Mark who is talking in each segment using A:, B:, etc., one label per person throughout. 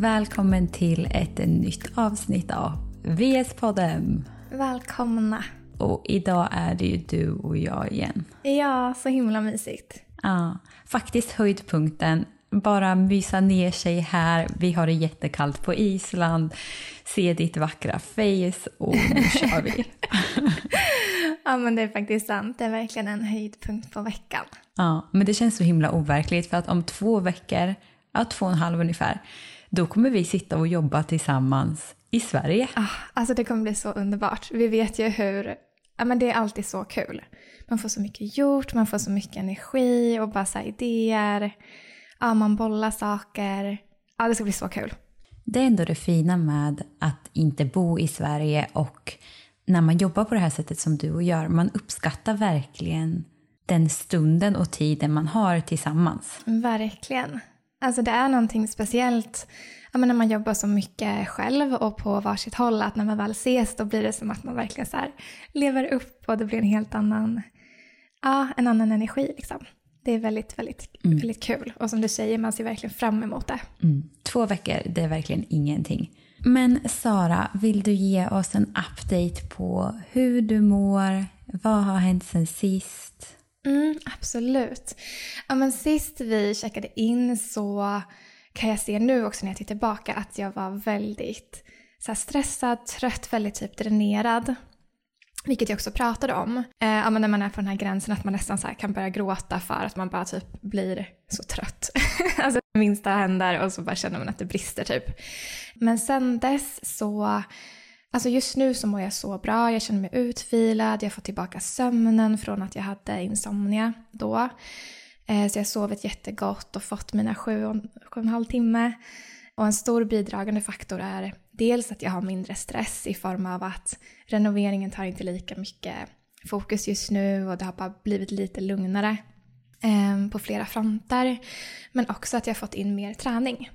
A: Välkommen till ett nytt avsnitt av VS-podden.
B: Välkomna.
A: Och idag är det ju du och jag igen.
B: Ja, så himla mysigt.
A: Ja, faktiskt höjdpunkten. Bara mysa ner sig här. Vi har det jättekallt på Island. Se ditt vackra face och nu kör vi.
B: ja, men det är faktiskt sant. Det är verkligen en höjdpunkt på veckan.
A: Ja, men det känns så himla overkligt för att om två veckor, ja två och en halv ungefär, då kommer vi sitta och jobba tillsammans i Sverige.
B: Ah, alltså det kommer bli så underbart. Vi vet ju hur, ja men det är alltid så kul. Man får så mycket gjort, man får så mycket energi och bara så idéer. Ja, man bollar saker. Ja, det ska bli så kul.
A: Det är ändå det fina med att inte bo i Sverige och när man jobbar på det här sättet som du och gör, man uppskattar verkligen den stunden och tiden man har tillsammans.
B: Verkligen. Alltså det är någonting speciellt ja, men när man jobbar så mycket själv och på varsitt håll att när man väl ses då blir det som att man verkligen så lever upp och det blir en helt annan, ja, en annan energi liksom. Det är väldigt, väldigt, mm. väldigt kul. Och som du säger, man ser verkligen fram emot det.
A: Mm. Två veckor, det är verkligen ingenting. Men Sara, vill du ge oss en update på hur du mår? Vad har hänt sen sist?
B: Mm, absolut. Ja, men sist vi checkade in så kan jag se nu också när jag tittar tillbaka att jag var väldigt så stressad, trött, väldigt typ dränerad. Vilket jag också pratade om. Eh, ja, men när man är på den här gränsen att man nästan så kan börja gråta för att man bara typ blir så trött. alltså det minsta händer och så bara känner man att det brister typ. Men sen dess så Alltså just nu så mår jag så bra, jag känner mig utvilad, jag får tillbaka sömnen från att jag hade insomnia då. Eh, så jag har sovit jättegott och fått mina sju och, sju och en halv timme. Och en stor bidragande faktor är dels att jag har mindre stress i form av att renoveringen tar inte lika mycket fokus just nu och det har bara blivit lite lugnare ehm, på flera fronter. Men också att jag har fått in mer träning.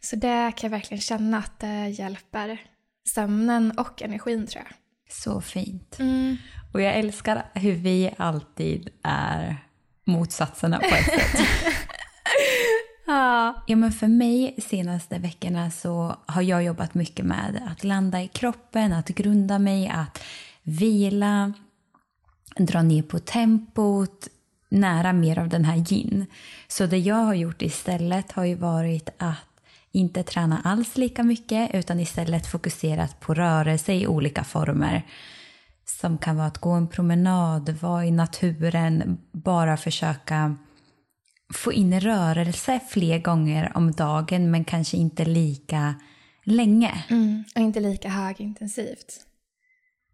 B: Så det kan jag verkligen känna att det hjälper sömnen och energin tror jag.
A: Så fint.
B: Mm.
A: Och jag älskar hur vi alltid är motsatserna på ett sätt.
B: ja.
A: ja, men för mig senaste veckorna så har jag jobbat mycket med att landa i kroppen, att grunda mig, att vila, dra ner på tempot, nära mer av den här yin. Så det jag har gjort istället har ju varit att inte träna alls lika mycket utan istället fokuserat på rörelse i olika former. Som kan vara att gå en promenad, vara i naturen, bara försöka få in rörelse fler gånger om dagen men kanske inte lika länge.
B: Mm, och inte lika högintensivt.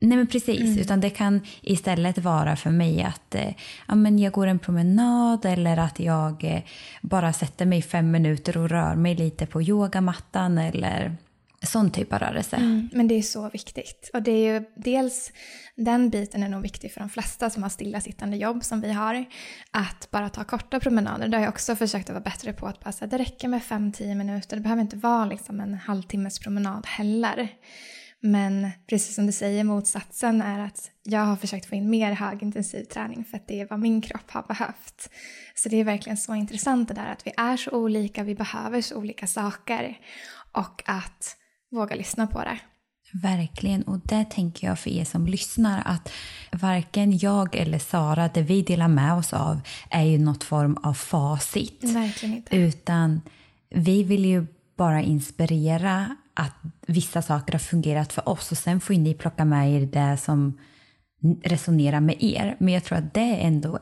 A: Nej men precis, mm. utan det kan istället vara för mig att eh, ja, men jag går en promenad eller att jag eh, bara sätter mig fem minuter och rör mig lite på yogamattan eller sån typ av rörelse.
B: Mm, men det är så viktigt. Och det är ju dels, den biten är nog viktig för de flesta som har stillasittande jobb som vi har. Att bara ta korta promenader. Det har jag också försökt att vara bättre på. Att bara säga, det räcker med fem tio minuter. Det behöver inte vara liksom en halvtimmes promenad heller. Men precis som du säger, motsatsen är att jag har försökt få in mer högintensiv träning för att det är vad min kropp har behövt. Så det är verkligen så intressant det där att vi är så olika, vi behöver så olika saker och att våga lyssna på det.
A: Verkligen, och det tänker jag för er som lyssnar att varken jag eller Sara, det vi delar med oss av är ju något form av facit.
B: Verkligen inte.
A: Utan vi vill ju bara inspirera att vissa saker har fungerat för oss och sen får ni plocka med er det som resonerar med er. Men jag tror att det är ändå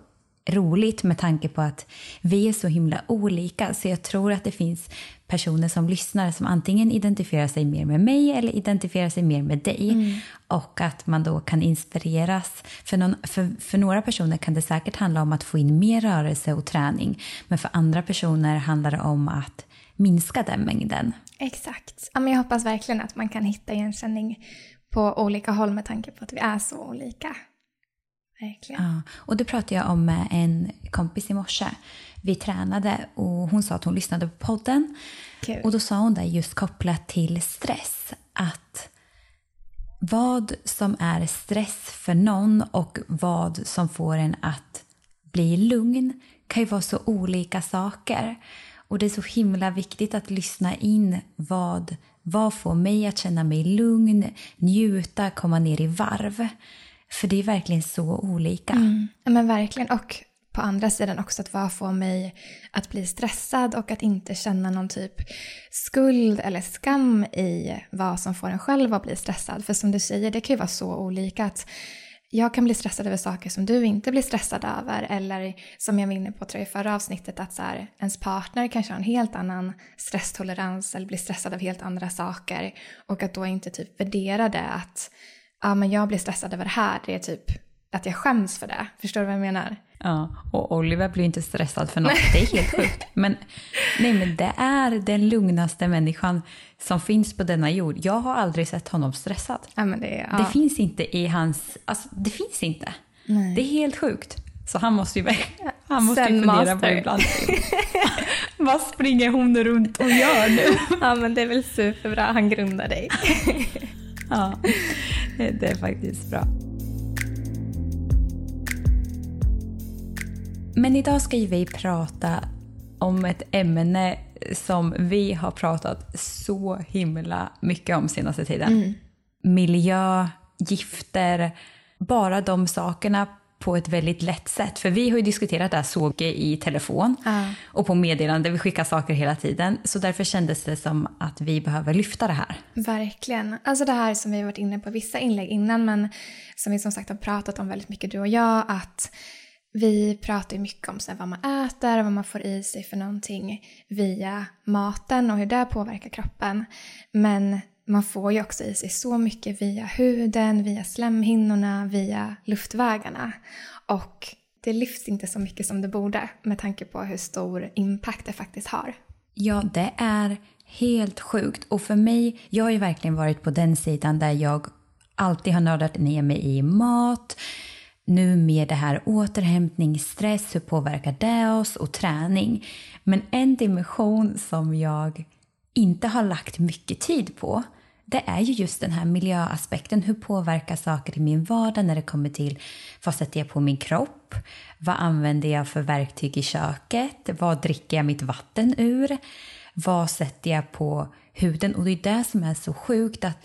A: roligt med tanke på att vi är så himla olika. Så jag tror att det finns personer som lyssnar som antingen identifierar sig mer med mig eller identifierar sig mer med dig. Mm. Och att man då kan inspireras. För, någon, för, för, några personer kan det säkert handla om att få in mer rörelse och träning. Men för andra personer handlar det om att minska den mängden.
B: Exakt. Ja, men jag hoppas verkligen att man kan hitta igenkänning på olika håll med tanke på att vi är så olika. Verkligen.
A: Ja, och det pratade jag om med en kompis i morse. Vi tränade och hon sa att hon lyssnade på podden.
B: Kul.
A: Och då sa hon det just kopplat till stress. Att vad som är stress för någon och vad som får en att bli lugn kan ju vara så olika saker. Och det är så himla viktigt att lyssna in vad, vad får mig att känna mig lugn, njuta, komma ner i varv. För det är verkligen så olika.
B: Mm. Ja, men verkligen. Och på andra sidan också att vad får mig att bli stressad och att inte känna någon typ skuld eller skam i vad som får en själv att bli stressad. För som du säger, det kan ju vara så olika att jag kan bli stressad över saker som du inte blir stressad över. Eller som jag var inne på tror jag, i förra avsnittet att så här, ens partner kanske har en helt annan stresstolerans eller blir stressad av helt andra saker. Och att då inte typ värdera det att ja, men jag blir stressad över det här. Det är typ att jag skäms för det. Förstår du vad jag menar?
A: Ja, och Oliver blir inte stressad för något. Det är helt sjukt. Men, nej, men det är den lugnaste människan som finns på denna jord. Jag har aldrig sett honom stressad.
B: Ja, men det, ja.
A: det finns inte i hans... Alltså, det finns inte. Nej. Det är helt sjukt. Så han måste ju, han måste ju fundera på ibland. Vad springer hon runt och gör nu?
B: Ja men det är väl superbra, han grundar dig.
A: ja, det är faktiskt bra. Men idag ska vi prata om ett ämne som vi har pratat så himla mycket om senaste tiden. Mm. Miljö, gifter, bara de sakerna på ett väldigt lätt sätt. För vi har ju diskuterat det här så mycket i telefon uh. och på meddelande. Vi skickar saker hela tiden. Så därför kändes det som att vi behöver lyfta det här.
B: Verkligen. Alltså det här som vi har varit inne på vissa inlägg innan men som vi som sagt har pratat om väldigt mycket du och jag. Att vi pratar ju mycket om så här, vad man äter och vad man får i sig för någonting via maten och hur det påverkar kroppen. Men man får ju också i sig så mycket via huden, via slemhinnorna, via luftvägarna. Och det lyfts inte så mycket som det borde med tanke på hur stor impact det faktiskt har.
A: Ja, det är helt sjukt. Och för mig, jag har ju verkligen varit på den sidan där jag alltid har nördat ner mig i mat, nu med det här återhämtning, stress, hur påverkar det oss och träning? Men en dimension som jag inte har lagt mycket tid på det är ju just den här miljöaspekten. Hur påverkar saker i min vardag när det kommer till vad sätter jag på min kropp? Vad använder jag för verktyg i köket? Vad dricker jag mitt vatten ur? Vad sätter jag på huden? Och det är det som är så sjukt att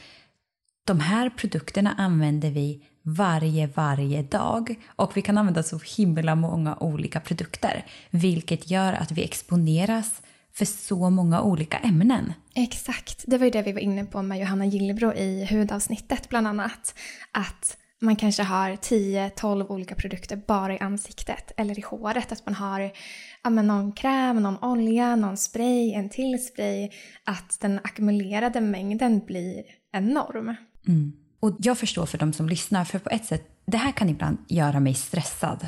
A: de här produkterna använder vi varje, varje dag. Och vi kan använda så himla många olika produkter. Vilket gör att vi exponeras för så många olika ämnen.
B: Exakt. Det var ju det vi var inne på med Johanna Gillebro i hudavsnittet bland annat. Att man kanske har 10-12 olika produkter bara i ansiktet eller i håret. Att man har ja, någon kräm, någon olja, någon spray, en till spray. Att den ackumulerade mängden blir enorm.
A: Mm. Och jag förstår för de som lyssnar, för på ett sätt, det här kan ibland göra mig stressad.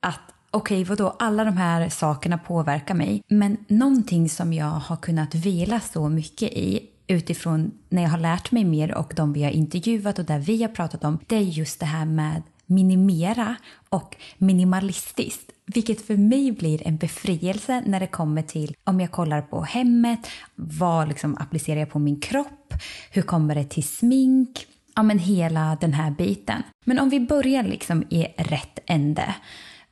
A: Att okej, okay, vadå, alla de här sakerna påverkar mig. Men någonting som jag har kunnat vila så mycket i utifrån när jag har lärt mig mer och de vi har intervjuat och där vi har pratat om, det är just det här med minimera och minimalistiskt. Vilket för mig blir en befrielse när det kommer till om jag kollar på hemmet, vad liksom applicerar jag på min kropp, hur kommer det till smink, ja men hela den här biten. Men om vi börjar liksom i rätt ände.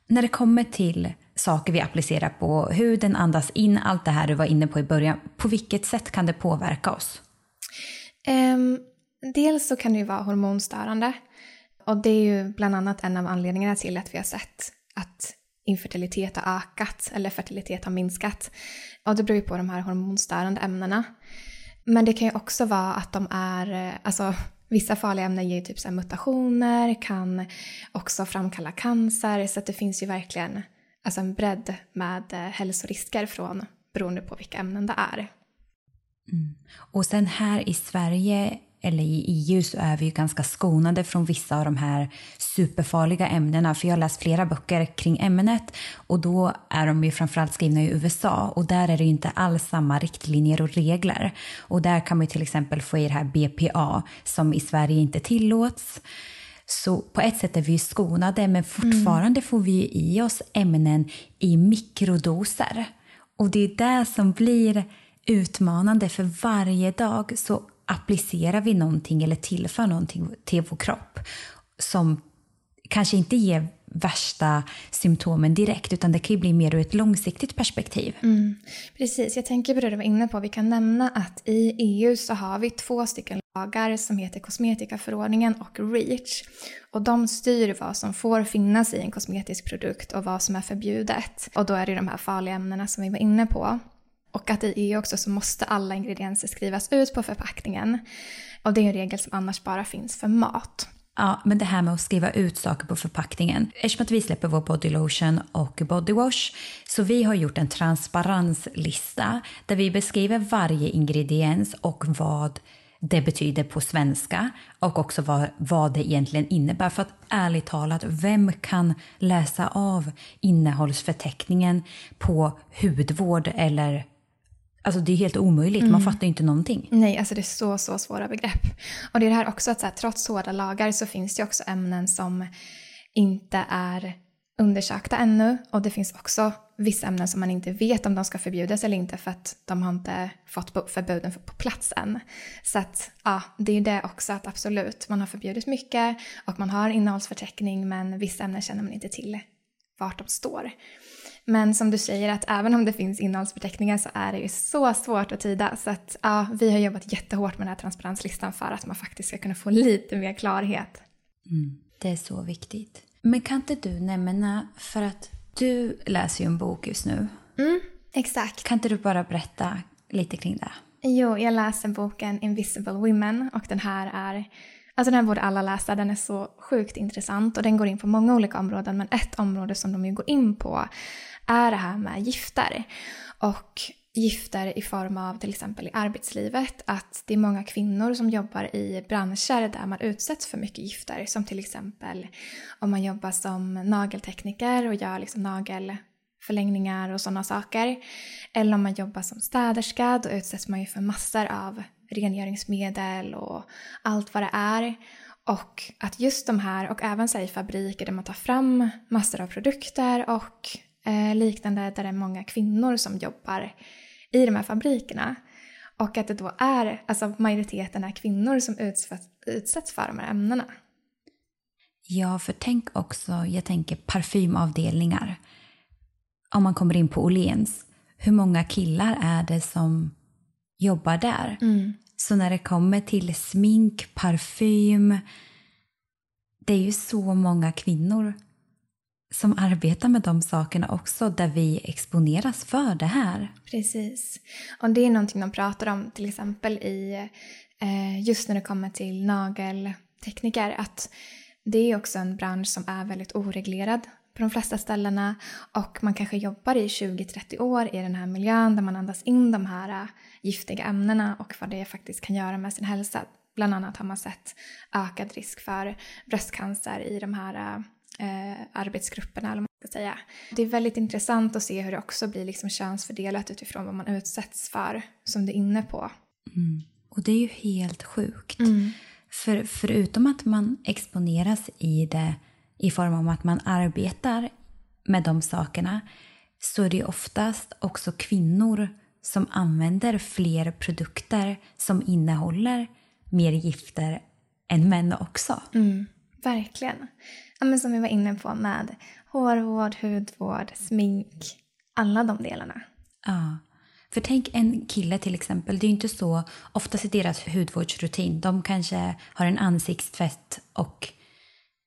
A: När det kommer till saker vi applicerar på huden, andas in, allt det här du var inne på i början. På vilket sätt kan det påverka oss?
B: Um, dels så kan det ju vara hormonstörande. Och det är ju bland annat en av anledningarna till att vi har sett att infertilitet har ökat eller fertilitet har minskat. Och det beror ju på de här hormonstörande ämnena. Men det kan ju också vara att de är, eh, alltså Vissa farliga ämnen ger typ så mutationer, kan också framkalla cancer, så att det finns ju verkligen alltså en bredd med eh, hälsorisker från beroende på vilka ämnen det är.
A: Mm. Och sen här i Sverige eller i EU så är vi ju ganska skonade från vissa av de här superfarliga ämnena. För jag har läst flera böcker kring ämnet och då är de ju framförallt skrivna i USA och där är det ju inte alls samma riktlinjer och regler. Och där kan man ju till exempel få i det här BPA som i Sverige inte tillåts. Så på ett sätt är vi skonade men fortfarande mm. får vi i oss ämnen i mikrodoser. Och det är det som blir utmanande för varje dag så applicerar vi någonting eller tillför någonting till vår kropp som kanske inte ger värsta symptomen direkt utan det kan ju bli mer ur ett långsiktigt perspektiv.
B: Mm, precis, jag tänker på det du var inne på. Vi kan nämna att i EU så har vi två stycken lagar som heter kosmetikaförordningen och REACH. Och de styr vad som får finnas i en kosmetisk produkt och vad som är förbjudet. Och då är det de här farliga ämnena som vi var inne på. Och att i EU också så måste alla ingredienser skrivas ut på förpackningen. Och det är en regel som annars bara finns för mat.
A: Ja, men det här med att skriva ut saker på förpackningen. Eftersom att vi släpper vår body lotion och body wash så vi har gjort en transparenslista där vi beskriver varje ingrediens och vad det betyder på svenska och också vad, vad det egentligen innebär. För att ärligt talat, vem kan läsa av innehållsförteckningen på hudvård eller Alltså det är helt omöjligt, mm. man fattar ju inte någonting.
B: Nej, alltså det är så, så svåra begrepp. Och det är det här också att så här, trots hårda lagar så finns det också ämnen som inte är undersökta ännu. Och det finns också vissa ämnen som man inte vet om de ska förbjudas eller inte för att de har inte fått förbuden på plats än. Så att ja, det är ju det också att absolut, man har förbjudit mycket och man har innehållsförteckning men vissa ämnen känner man inte till vart de står. Men som du säger att även om det finns innehållsförteckningar så är det ju så svårt att tyda. Så att ja, vi har jobbat jättehårt med den här transparenslistan för att man faktiskt ska kunna få lite mer klarhet.
A: Mm, det är så viktigt. Men kan inte du nämna, för att du läser ju en bok just nu.
B: Mm, exakt.
A: Kan inte du bara berätta lite kring det?
B: Jo, jag läser boken Invisible Women och den här är Alltså den borde alla läsa, den är så sjukt intressant och den går in på många olika områden men ett område som de ju går in på är det här med gifter. Och gifter i form av till exempel i arbetslivet, att det är många kvinnor som jobbar i branscher där man utsätts för mycket gifter. Som till exempel om man jobbar som nageltekniker och gör liksom nagelförlängningar och sådana saker. Eller om man jobbar som städerska, då utsätts man ju för massor av rengöringsmedel och allt vad det är. Och att just de här, och även i fabriker där man tar fram massor av produkter och eh, liknande där det är många kvinnor som jobbar i de här fabrikerna. Och att det då är, alltså majoriteten är kvinnor som utsätts, utsätts för de här ämnena.
A: Ja, för tänk också, jag tänker parfymavdelningar. Om man kommer in på Åhléns, hur många killar är det som jobbar där?
B: Mm.
A: Så när det kommer till smink, parfym, det är ju så många kvinnor som arbetar med de sakerna också, där vi exponeras för det här.
B: Precis. Och det är någonting de pratar om till exempel i, eh, just när det kommer till nageltekniker, att det är också en bransch som är väldigt oreglerad på de flesta ställena och man kanske jobbar i 20-30 år i den här miljön där man andas in de här eh, giftiga ämnena och vad det faktiskt kan göra med sin hälsa. Bland annat har man sett ökad risk för bröstcancer i de här eh, eh, arbetsgrupperna. Eller man ska säga. Det är väldigt intressant att se hur det också blir liksom könsfördelat utifrån vad man utsätts för, som du är inne på.
A: Mm. Och det är ju helt sjukt.
B: Mm.
A: För förutom att man exponeras i det i form av att man arbetar med de sakerna så är det oftast också kvinnor som använder fler produkter som innehåller mer gifter än män också.
B: Mm, verkligen ja, men som vi var inne på med hårvård, hudvård, smink, alla de delarna.
A: Ja. För tänk en kille till exempel, det är ju inte så, oftast i deras hudvårdsrutin, de kanske har en ansiktstvätt och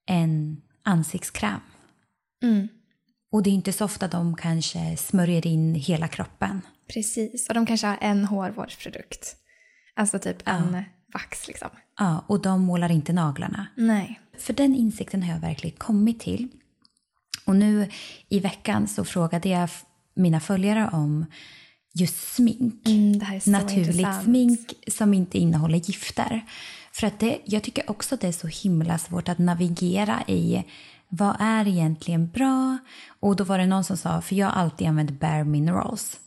A: en ansiktskräm.
B: Mm.
A: Och det är inte så ofta de kanske smörjer in hela kroppen.
B: Precis, och de kanske har en hårvårdsprodukt. Alltså typ ja. en vax liksom.
A: Ja, och de målar inte naglarna.
B: Nej.
A: För den insikten har jag verkligen kommit till. Och nu i veckan så frågade jag mina följare om just smink.
B: Mm,
A: Naturligt
B: intressant.
A: smink som inte innehåller gifter. För att det, jag tycker också det är så himla svårt att navigera i vad är egentligen bra? Och då var det någon som sa, för jag har alltid använt bare minerals.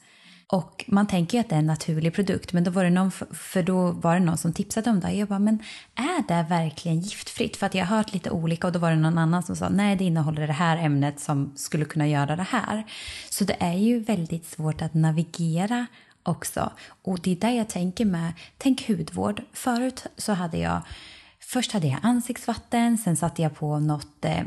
A: Och man tänker ju att det är en naturlig produkt, men då var det någon, för då var det någon som tipsade om det. Jag bara, men är det verkligen giftfritt? För att jag har hört lite olika och då var det någon annan som sa, nej det innehåller det här ämnet som skulle kunna göra det här. Så det är ju väldigt svårt att navigera också. Och det är där jag tänker med, tänk hudvård. Förut så hade jag, först hade jag ansiktsvatten, sen satte jag på något eh,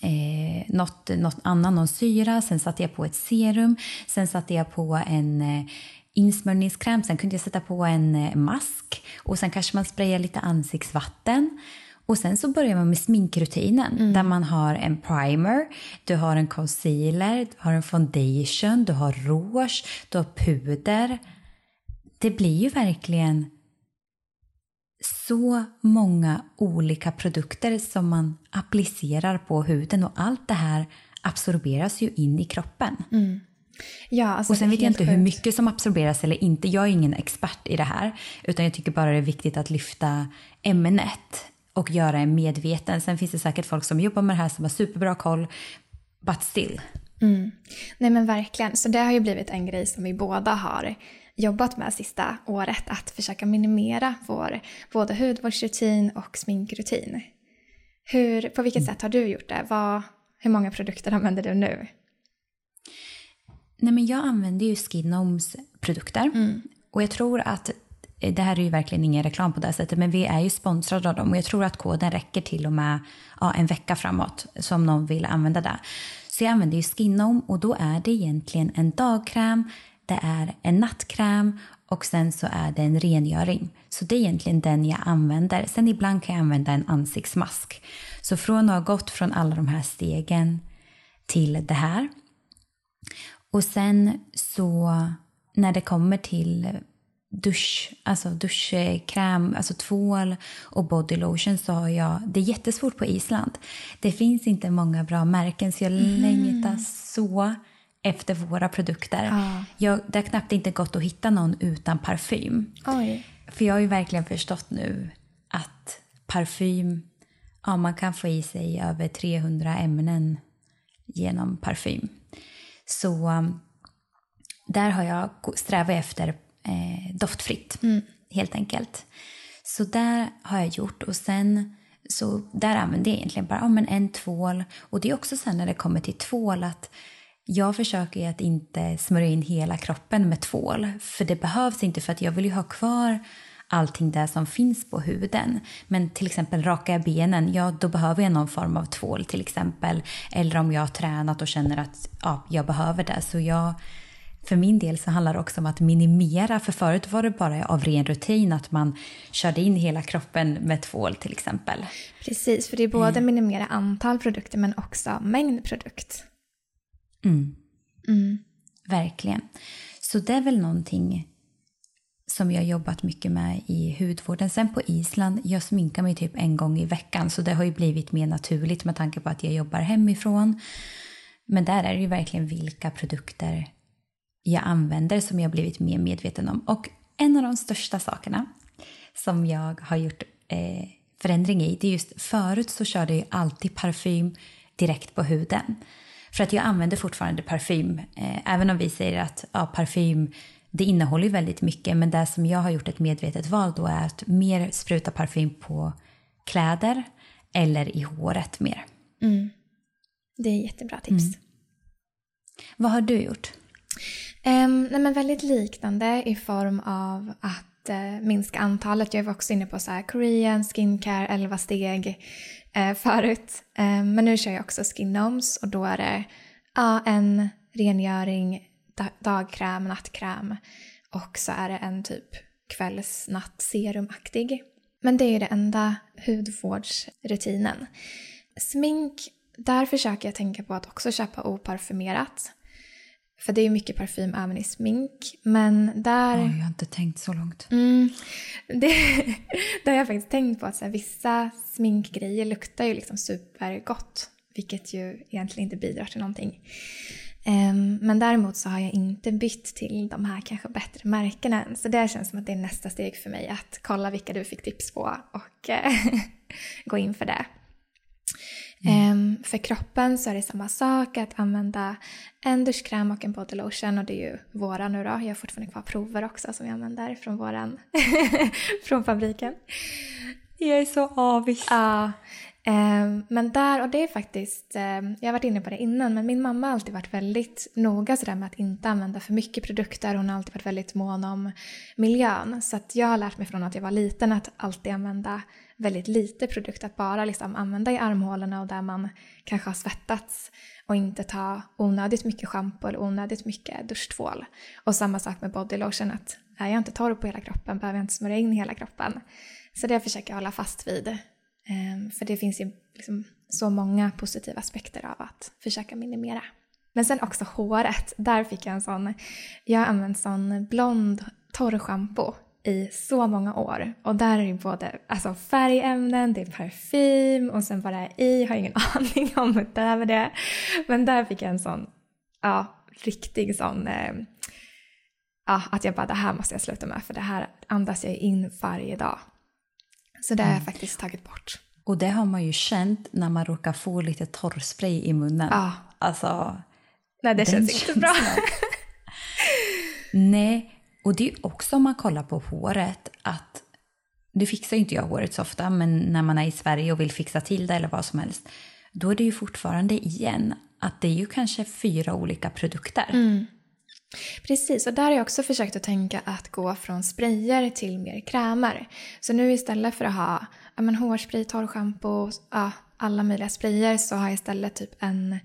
A: eh, något, något annan, någon syra. Sen satte jag på ett serum. Sen satte jag på en eh, insmörjningskräm. Sen kunde jag sätta på en eh, mask. Och sen kanske man sprayar lite ansiktsvatten. Och sen så börjar man med sminkrutinen mm. där man har en primer, du har en concealer, du har en foundation, du har rouge, du har puder. Det blir ju verkligen så många olika produkter som man applicerar på huden och allt det här absorberas ju in i kroppen.
B: Mm. Ja, alltså
A: och sen vet jag inte
B: sjukt.
A: hur mycket som absorberas eller inte. Jag är ingen expert i det här. Utan jag tycker bara det är viktigt att lyfta ämnet och göra en medveten. Sen finns det säkert folk som jobbar med det här som har superbra koll. But still.
B: Mm. Nej men verkligen. Så det har ju blivit en grej som vi båda har jobbat med sista året. Att försöka minimera vår både hudvårdsrutin och sminkrutin. Hur, på vilket sätt har du gjort det? Vad, hur många produkter använder du nu?
A: Nej, men jag använder ju Skinoms produkter.
B: Mm.
A: Och jag tror att det här är ju verkligen ingen reklam på det sättet, men vi är ju sponsrade av dem och jag tror att koden räcker till och med ja, en vecka framåt som någon vill använda det. Så jag använder ju Skinom och då är det egentligen en dagkräm, det är en nattkräm och sen så är det en rengöring. Så det är egentligen den jag använder. Sen ibland kan jag använda en ansiktsmask. Så från att ha gått från alla de här stegen till det här. Och sen så när det kommer till dusch, alltså duschkräm, alltså tvål och body lotion så har jag, det är jättesvårt på Island. Det finns inte många bra märken så jag mm. längtar så efter våra produkter.
B: Ah.
A: Jag, det har knappt inte gått att hitta någon utan parfym.
B: Oj.
A: För jag har ju verkligen förstått nu att parfym, ja man kan få i sig över 300 ämnen genom parfym. Så um, där har jag strävat efter eh, doftfritt,
B: mm.
A: helt enkelt. Så där har jag gjort och sen så där använder jag egentligen bara ja, men en tvål. Och det är också sen när det kommer till tvål att jag försöker att inte smörja in hela kroppen med tvål. För det behövs inte för att jag vill ju ha kvar allting där som finns på huden. Men till exempel rakar jag benen, ja då behöver jag någon form av tvål till exempel. Eller om jag har tränat och känner att ja, jag behöver det. Så jag, för min del så handlar det också om att minimera. För förut var det bara av ren rutin att man körde in hela kroppen med tvål till exempel.
B: Precis, för det är både mm. minimera antal produkter men också mängd produkt.
A: Mm.
B: Mm.
A: Verkligen. Så det är väl någonting som jag jobbat mycket med i hudvården. Sen på Island, jag sminkar mig typ en gång i veckan så det har ju blivit mer naturligt med tanke på att jag jobbar hemifrån. Men där är det ju verkligen vilka produkter jag använder som jag blivit mer medveten om. Och en av de största sakerna som jag har gjort eh, förändring i, det är just förut så körde jag alltid parfym direkt på huden. För att jag använder fortfarande parfym, eh, även om vi säger att ja, parfym det innehåller väldigt mycket men det som jag har gjort ett medvetet val då är att mer spruta parfym på kläder eller i håret mer.
B: Mm. Det är jättebra tips. Mm.
A: Vad har du gjort?
B: Um, nej men väldigt liknande i form av att uh, minska antalet. Jag var också inne på så här Korean, skincare, 11 steg eh, förut. Eh, men nu kör jag också skinnoms och då är det ja, en rengöring, dagkräm, nattkräm och så är det en typ kvällsnattserumaktig. Men det är det enda hudvårdsrutinen. Smink, där försöker jag tänka på att också köpa oparfumerat. För det är mycket parfym även i smink. Men där...
A: Oj, jag har inte tänkt så långt.
B: Mm, det, det har jag faktiskt tänkt på att så här, vissa sminkgrejer luktar ju liksom supergott. Vilket ju egentligen inte bidrar till någonting. Um, men däremot så har jag inte bytt till de här kanske bättre märkena än. Så det känns som att det är nästa steg för mig att kolla vilka du fick tips på och uh, gå in för det. Mm. Um, för kroppen så är det samma sak att använda en duschkräm och en body lotion och det är ju våra nu då. Jag har fortfarande kvar prover också som jag använder från våran från fabriken.
A: Jag är så avis.
B: Ja. Um, men där, och det är faktiskt, um, jag har varit inne på det innan, men min mamma har alltid varit väldigt noga sådär med att inte använda för mycket produkter. Hon har alltid varit väldigt mån om miljön. Så att jag har lärt mig från att jag var liten att alltid använda väldigt lite produkt att bara liksom använda i armhålorna och där man kanske har svettats och inte ta onödigt mycket schampo eller onödigt mycket duschtvål. Och samma sak med bodylotion, att är jag inte torr på hela kroppen behöver jag inte smörja in hela kroppen. Så det försöker jag hålla fast vid. Ehm, för det finns ju liksom så många positiva aspekter av att försöka minimera. Men sen också håret. Där fick jag en sån, jag har använt sån blond torrschampo i så många år. Och där är det både alltså färgämnen, det är parfym och sen vad det är i, har ingen aning om utöver det. Men där fick jag en sån, ja, riktig sån, eh, ja, att jag bara det här måste jag sluta med för det här andas jag in varje dag. Så det har jag mm. faktiskt tagit bort.
A: Och det har man ju känt när man råkar få lite torrspray i munnen.
B: Ja.
A: Alltså,
B: Nej, det känns inte känns bra.
A: Nej, och det är också om man kollar på håret att nu fixar inte jag håret så ofta, men när man är i Sverige och vill fixa till det eller vad som helst, då är det ju fortfarande igen att det är ju kanske fyra olika produkter.
B: Mm. Precis, och där har jag också försökt att tänka att gå från sprayer till mer krämer. Så nu istället för att ha ja, men hårspray, torrschampo, ja, alla möjliga sprayer så har jag istället typ en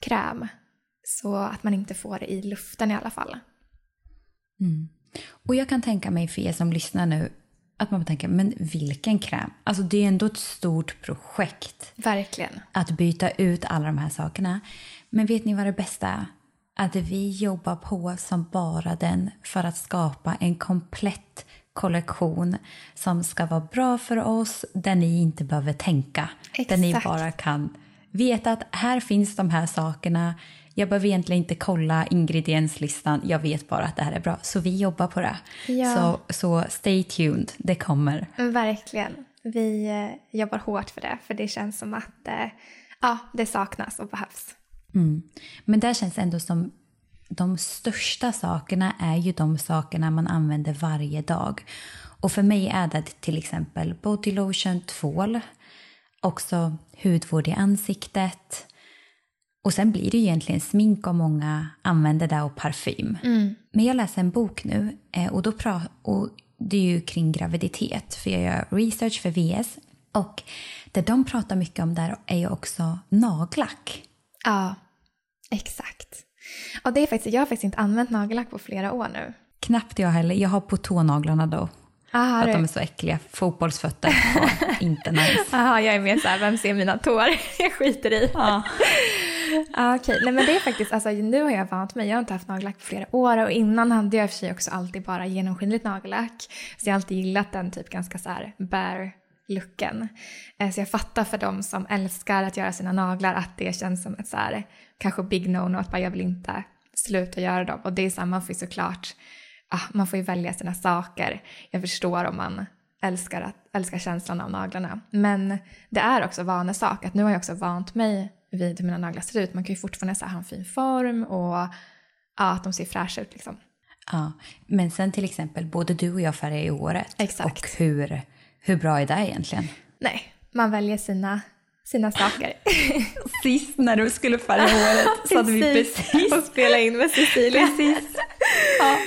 B: kräm. Så att man inte får det i luften i alla fall.
A: Mm. Och jag kan tänka mig för er som lyssnar nu att man tänker, men vilken kräm? Alltså det är ändå ett stort projekt.
B: Verkligen.
A: Att byta ut alla de här sakerna. Men vet ni vad det bästa är? Att vi jobbar på som bara den för att skapa en komplett kollektion som ska vara bra för oss, där ni inte behöver tänka. Exakt. Där ni bara kan veta att här finns de här sakerna. Jag behöver egentligen inte kolla ingredienslistan, jag vet bara att det här är bra. Så vi jobbar på det. Ja. Så, så stay tuned, det kommer.
B: Verkligen. Vi eh, jobbar hårt för det, för det känns som att eh, ja, det saknas och behövs.
A: Mm. Men det känns ändå som de största sakerna är ju de sakerna man använder varje dag. Och för mig är det till exempel body lotion, tvål, också hudvård i ansiktet, och sen blir det ju egentligen smink och många använder det och parfym.
B: Mm.
A: Men jag läser en bok nu eh, och, då pra och det är ju kring graviditet för jag gör research för VS. Och det de pratar mycket om där är ju också nagellack.
B: Ja, exakt. Och det är faktiskt, jag har faktiskt inte använt nagellack på flera år nu.
A: Knappt jag heller. Jag har på tånaglarna då.
B: Aha,
A: för att de är så äckliga. Fotbollsfötter. inte nice.
B: Jaha, jag är mer såhär, vem ser mina tår? jag skiter i.
A: Ja
B: ah, Okej, okay. men det är faktiskt, alltså nu har jag vant mig. Jag har inte haft nagellack på flera år och innan hade jag i och för sig också alltid bara genomskinligt nagellack. Så jag har alltid gillat den typ ganska så här bare looken. Eh, så jag fattar för de som älskar att göra sina naglar att det känns som ett så här, kanske big no-no att bara jag vill inte sluta göra dem. Och det är samma, man får ju såklart, ah, man får ju välja sina saker. Jag förstår om man älskar, att, älskar känslan av naglarna. Men det är också vanesak, att nu har jag också vant mig vid hur mina naglar ser ut. Man kan ju fortfarande så ha en fin form och ja, att de ser fräscha ut liksom.
A: Ja, men sen till exempel både du och jag färgar i håret.
B: Exakt.
A: Och hur, hur bra är det egentligen?
B: Nej, man väljer sina, sina saker.
A: Sist när du skulle färga håret så hade vi precis...
B: Och spela in med Cecilia.
A: Precis. Ja.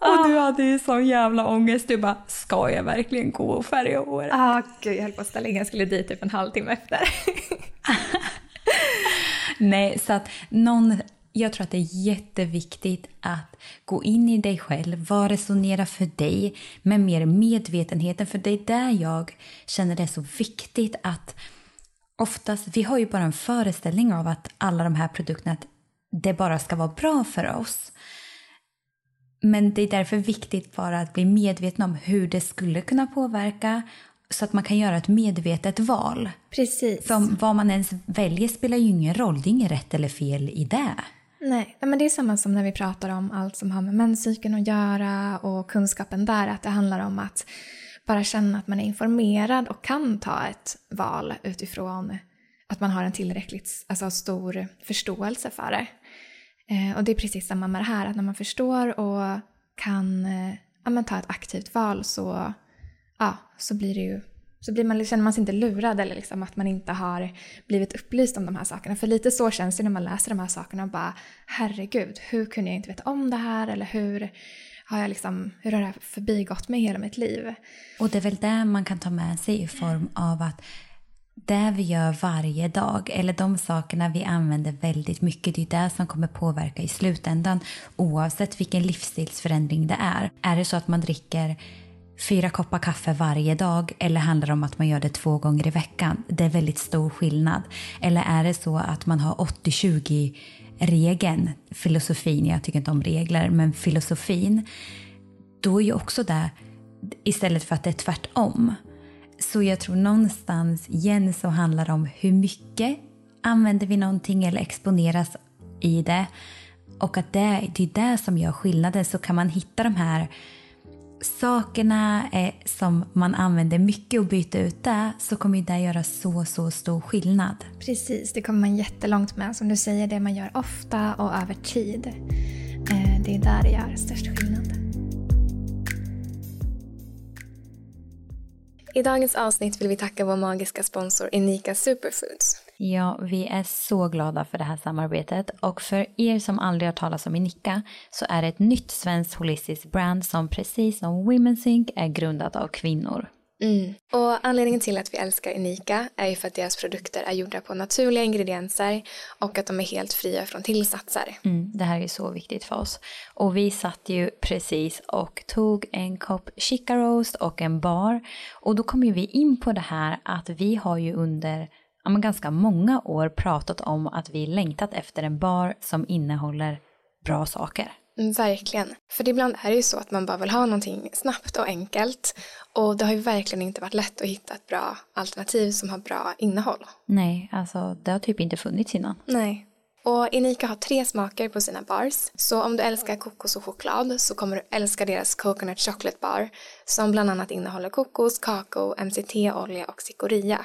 A: Och du hade ju sån jävla ångest. Du bara, ska jag verkligen gå och färga håret?
B: Ja, ah, gud jag höll på att ställa in. Jag skulle dit typ en halvtimme efter.
A: Nej, så att någon, jag tror att det är jätteviktigt att gå in i dig själv, vad resonerar för dig med mer medvetenheten. För det är där jag känner det är så viktigt att oftast, vi har ju bara en föreställning av att alla de här produkterna, att det bara ska vara bra för oss. Men det är därför viktigt bara att bli medveten om hur det skulle kunna påverka så att man kan göra ett medvetet val.
B: Precis.
A: För vad man ens väljer spelar ju ingen roll. Det är inget rätt eller fel i det.
B: Nej, men det är samma som när vi pratar om allt som har med menscykeln att göra och kunskapen där. Att det handlar om att bara känna att man är informerad och kan ta ett val utifrån att man har en tillräckligt alltså, stor förståelse för det. Eh, och det är precis samma med det här, att när man förstår och kan eh, ja, ta ett aktivt val så ja, så blir det ju så blir man, känner man sig inte lurad eller liksom att man inte har blivit upplyst om de här sakerna. För lite så känns det när man läser de här sakerna och bara herregud, hur kunde jag inte veta om det här eller hur har jag liksom, hur har det här förbigått mig hela mitt liv?
A: Och det är väl det man kan ta med sig i form av att det vi gör varje dag, eller de sakerna vi använder väldigt mycket, det är det som kommer påverka i slutändan oavsett vilken livsstilsförändring det är. Är det så att man dricker fyra koppar kaffe varje dag eller handlar det om att man gör det två gånger i veckan? Det är väldigt stor skillnad. Eller är det så att man har 80-20 regeln, filosofin, jag tycker inte om regler, men filosofin, då är ju också det istället för att det är tvärtom. Så jag tror någonstans igen så handlar det om hur mycket använder vi någonting eller exponeras i det. Och att det, det är det som gör skillnaden. Så kan man hitta de här sakerna eh, som man använder mycket och byta ut det så kommer det göra så, så stor skillnad.
B: Precis, det kommer man jättelångt med. Som du säger, det man gör ofta och över tid. Eh, det är där det gör störst skillnad. I dagens avsnitt vill vi tacka vår magiska sponsor Enika Superfoods.
A: Ja, vi är så glada för det här samarbetet och för er som aldrig har talat om Inika så är det ett nytt svenskt holistiskt brand som precis som Women's Inc är grundat av kvinnor.
B: Mm. Och anledningen till att vi älskar Unika är ju för att deras produkter är gjorda på naturliga ingredienser och att de är helt fria från tillsatser.
A: Mm, det här är så viktigt för oss. Och vi satt ju precis och tog en kopp chica roast och en bar. Och då kom ju vi in på det här att vi har ju under ja, men ganska många år pratat om att vi längtat efter en bar som innehåller bra saker.
B: Verkligen. För ibland är det ju så att man bara vill ha någonting snabbt och enkelt. Och det har ju verkligen inte varit lätt att hitta ett bra alternativ som har bra innehåll.
A: Nej, alltså det har typ inte funnits innan.
B: Nej. Och Inika har tre smaker på sina bars. Så om du älskar kokos och choklad så kommer du älska deras Coconut Chocolate Bar som bland annat innehåller kokos, kakao, MCT-olja och cikoria.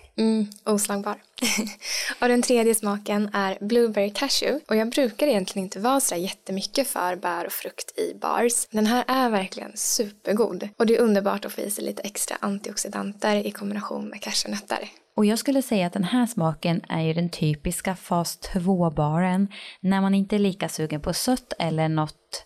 B: Mm, oslagbar. och den tredje smaken är Blueberry Cashew. Och jag brukar egentligen inte vara så jättemycket för bär och frukt i bars. Den här är verkligen supergod. Och det är underbart att få i sig lite extra antioxidanter i kombination med cashewnötter.
A: Och jag skulle säga att den här smaken är ju den typiska fas 2-baren när man inte är lika sugen på sött eller något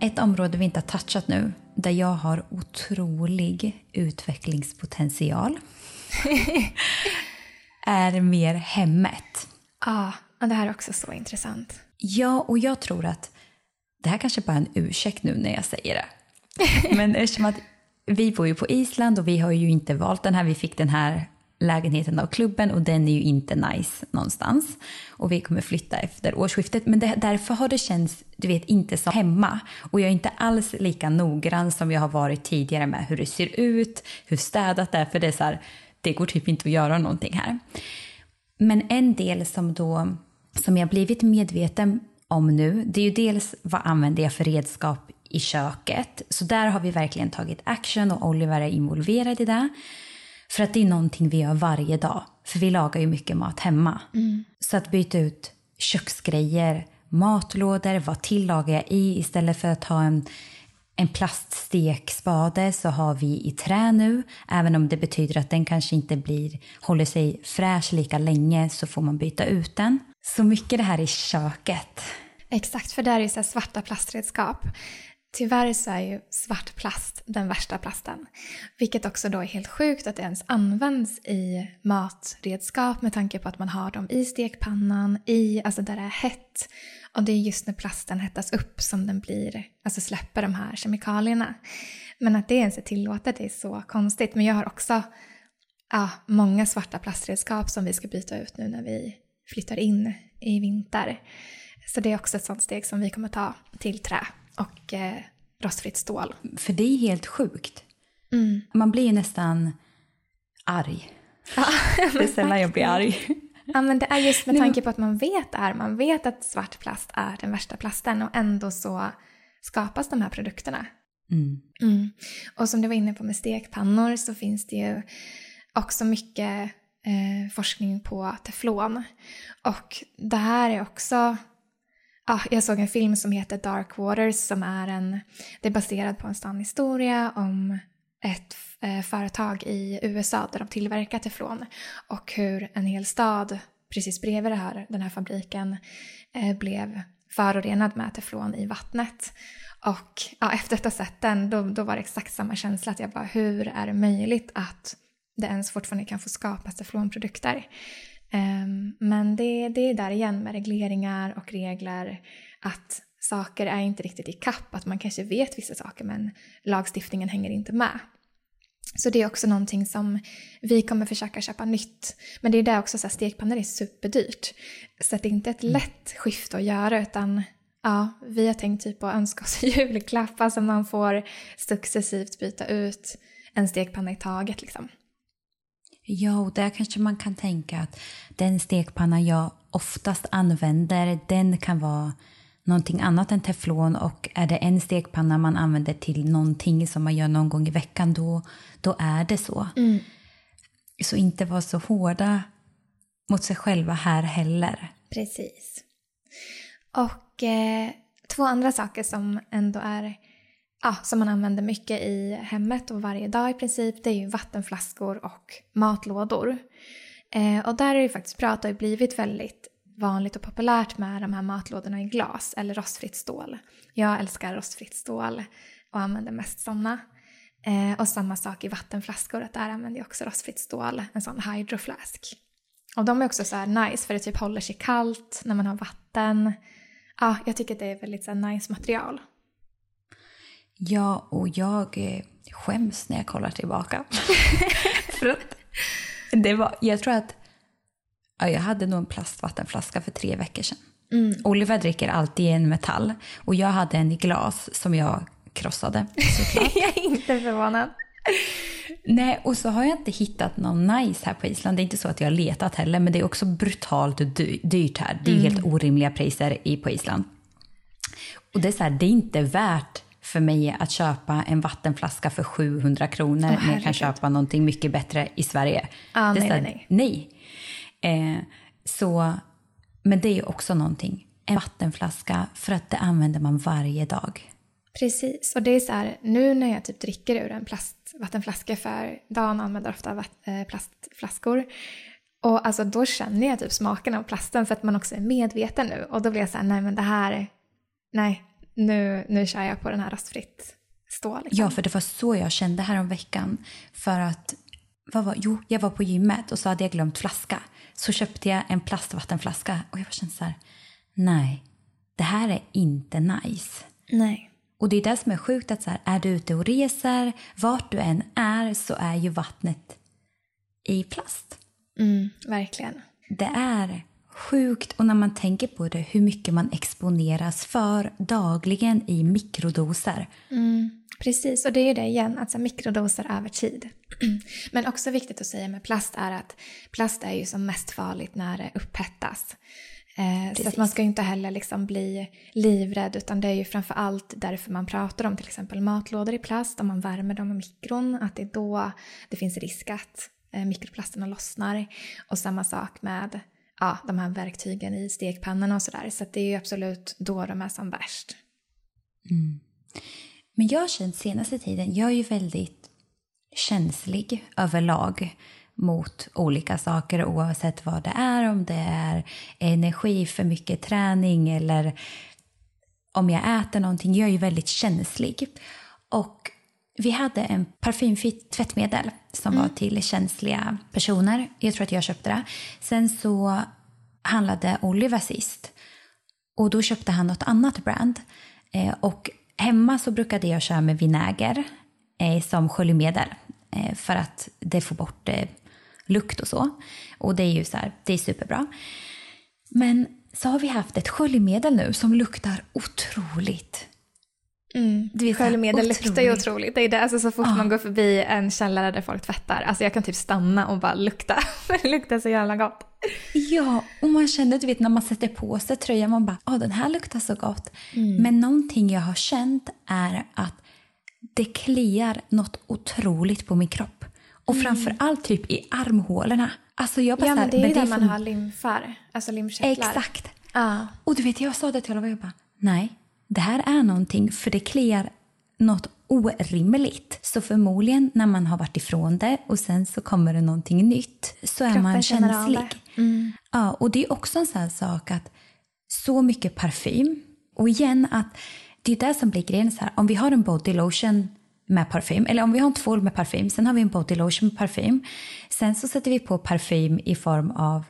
A: Ett område vi inte har touchat nu, där jag har otrolig utvecklingspotential, är mer hemmet.
B: Ja, ah, det här är också så intressant.
A: Ja, och jag tror att det här kanske bara är en ursäkt nu när jag säger det. Men eftersom att vi bor ju på Island och vi har ju inte valt den här, vi fick den här lägenheten av klubben och den är ju inte nice någonstans. Och vi kommer flytta efter årsskiftet. Men det, därför har det känts, du vet, inte som hemma. Och jag är inte alls lika noggrann som jag har varit tidigare med hur det ser ut, hur städat det är. För det är så här, det går typ inte att göra någonting här. Men en del som då, som jag blivit medveten om nu, det är ju dels vad använder jag för redskap i köket. Så där har vi verkligen tagit action och Oliver är involverad i det. För att det är någonting vi gör varje dag. För vi lagar ju mycket mat hemma. Mm. Så att byta ut köksgrejer, matlådor, vad tillagar jag i istället för att ha en, en plaststekspade så har vi i trä nu. Även om det betyder att den kanske inte blir, håller sig fräsch lika länge så får man byta ut den. Så mycket det här i köket.
B: Exakt, för där är det så svarta plastredskap. Tyvärr så är ju svart plast den värsta plasten. Vilket också då är helt sjukt att det ens används i matredskap med tanke på att man har dem i stekpannan, i, alltså där det är hett. Och det är just när plasten hettas upp som den blir, alltså släpper de här kemikalierna. Men att det ens är tillåtet det är så konstigt. Men jag har också ja, många svarta plastredskap som vi ska byta ut nu när vi flyttar in i vinter. Så det är också ett sånt steg som vi kommer ta till trä och eh, rostfritt stål.
A: För det är helt sjukt. Mm. Man blir ju nästan arg. Ja, det är sällan jag blir arg.
B: Ja, men det är just med tanke på att man vet här. Man vet att svart plast är den värsta plasten och ändå så skapas de här produkterna. Mm. Mm. Och som du var inne på med stekpannor så finns det ju också mycket eh, forskning på teflon. Och det här är också ah, jag såg en film som heter Dark Waters som är en, det är baserad på en sann historia om ett eh, företag i USA där de tillverkar teflon och hur en hel stad precis bredvid det här, den här fabriken eh, blev förorenad med teflon i vattnet. Och ja, efter att ha sett den då, då var det exakt samma känsla att jag bara hur är det möjligt att det ens fortfarande kan få skapas teflonprodukter? Um, men det, det är där igen med regleringar och regler att saker är inte riktigt i kapp, att man kanske vet vissa saker men lagstiftningen hänger inte med. Så det är också någonting som vi kommer försöka köpa nytt. Men det är där också så här, stekpannor är superdyrt. Så det är inte ett mm. lätt skifte att göra utan ja, vi har tänkt typ att önska oss julklappar som man får successivt byta ut en stekpanna i taget liksom.
A: Ja, och där kanske man kan tänka att den stekpanna jag oftast använder, den kan vara någonting annat än teflon och är det en stekpanna man använder till någonting som man gör någon gång i veckan då, då är det så. Mm. Så inte vara så hårda mot sig själva här heller.
B: Precis. Och eh, två andra saker som ändå är ja, som man använder mycket i hemmet och varje dag i princip, det är ju vattenflaskor och matlådor. Eh, och där är det faktiskt bra att det har blivit väldigt vanligt och populärt med de här matlådorna i glas eller rostfritt stål. Jag älskar rostfritt stål och använder mest sådana. Eh, och samma sak i vattenflaskor, att där använder jag också rostfritt stål, en sån hydroflask. Och de är också så nice för det typ håller sig kallt när man har vatten. Ja, jag tycker att det är väldigt så nice material.
A: Ja, och jag eh, skäms när jag kollar tillbaka. för att det var, jag tror att ja, jag hade nog en plastvattenflaska för tre veckor sedan. Mm. Oliver dricker alltid en metall och jag hade en i glas som jag krossade
B: jag är inte förvånad.
A: Nej, och så har jag inte hittat någon nice här på Island. Det är inte så att jag har letat heller, men det är också brutalt dyrt här. Det är mm. helt orimliga priser på Island. Och det är så här, det är inte värt för mig att köpa en vattenflaska för 700 kronor oh, när jag kan köpa någonting mycket bättre i Sverige.
B: Ah,
A: det
B: nej, nej, nej.
A: nej. Eh, så, men det är ju också någonting. En vattenflaska, för att det använder man varje dag.
B: Precis, och det är så här, nu när jag typ dricker ur en plastvattenflaska för Dan använder ofta eh, plastflaskor. Och alltså då känner jag typ smaken av plasten för att man också är medveten nu. Och då blir jag så här, nej men det här, nej, nu, nu kör jag på den här rostfritt stål.
A: Liksom. Ja, för det var så jag kände här om veckan. För att, vad var, jo, jag var på gymmet och så hade jag glömt flaska. Så köpte jag en plastvattenflaska och jag bara kände så här, nej, det här är inte nice.
B: Nej.
A: Och det är det som är sjukt att så här, är du ute och reser, vart du än är så är ju vattnet i plast.
B: Mm, verkligen.
A: Det är sjukt och när man tänker på det hur mycket man exponeras för dagligen i mikrodoser.
B: Mm, precis, och det är det igen, alltså mikrodoser över tid. Men också viktigt att säga med plast är att plast är ju som mest farligt när det upphettas. Eh, så att man ska ju inte heller liksom bli livrädd utan det är ju framför allt därför man pratar om till exempel matlådor i plast, om man värmer dem i mikron, att det är då det finns risk att eh, mikroplasterna lossnar. Och samma sak med ja, de här verktygen i stekpannorna och sådär. Så, det är ju absolut då de är som värst.
A: Mm. Men jag har känt senaste tiden, jag är ju väldigt känslig överlag mot olika saker oavsett vad det är, om det är energi, för mycket träning eller om jag äter någonting. Jag är ju väldigt känslig. Och vi hade en parfymfritt tvättmedel som mm. var till känsliga personer. Jag tror att jag köpte det. Sen så handlade Oliver sist och då köpte han något annat brand. Eh, och hemma så brukade jag köra med vinäger eh, som sköljmedel eh, för att det får bort eh, lukt och så. Och det är ju så här, det är superbra. Men så har vi haft ett sköljmedel nu som luktar otroligt
B: Mm.
A: Du vet,
B: Sköljmedel luktar ju otroligt. Det är det, alltså så fort
A: Ah.
B: man går förbi en källare där folk tvättar, alltså jag kan typ stanna och bara lukta. det luktar så jävla gott.
A: Ja, och man känner, du vet när man sätter på sig tröjan, man bara, åh den här luktar så gott.
B: Mm.
A: Men någonting jag har känt är att det kliar något otroligt på min kropp. Och framför allt typ i armhålorna. Alltså jag bara
B: Mm. Ja men det är ju där man har lymfar, alltså lymfkörtlar.
A: Exakt.
B: Ja.
A: Och du vet, jag sa det till Oliver, jag bara, nej, det här är någonting för det kliar något orimligt. Så förmodligen när man har varit ifrån det och sen så kommer det någonting nytt så är
B: Kroppen
A: man känslig.
B: Mm.
A: Ja, och det är också en sån här sak att så mycket parfym och igen att det är det som blir grejen så här, om vi har en body lotion med parfym, eller om vi har en tvål med parfym, sen har vi en body lotion med parfym. Sen så sätter vi på parfym i form av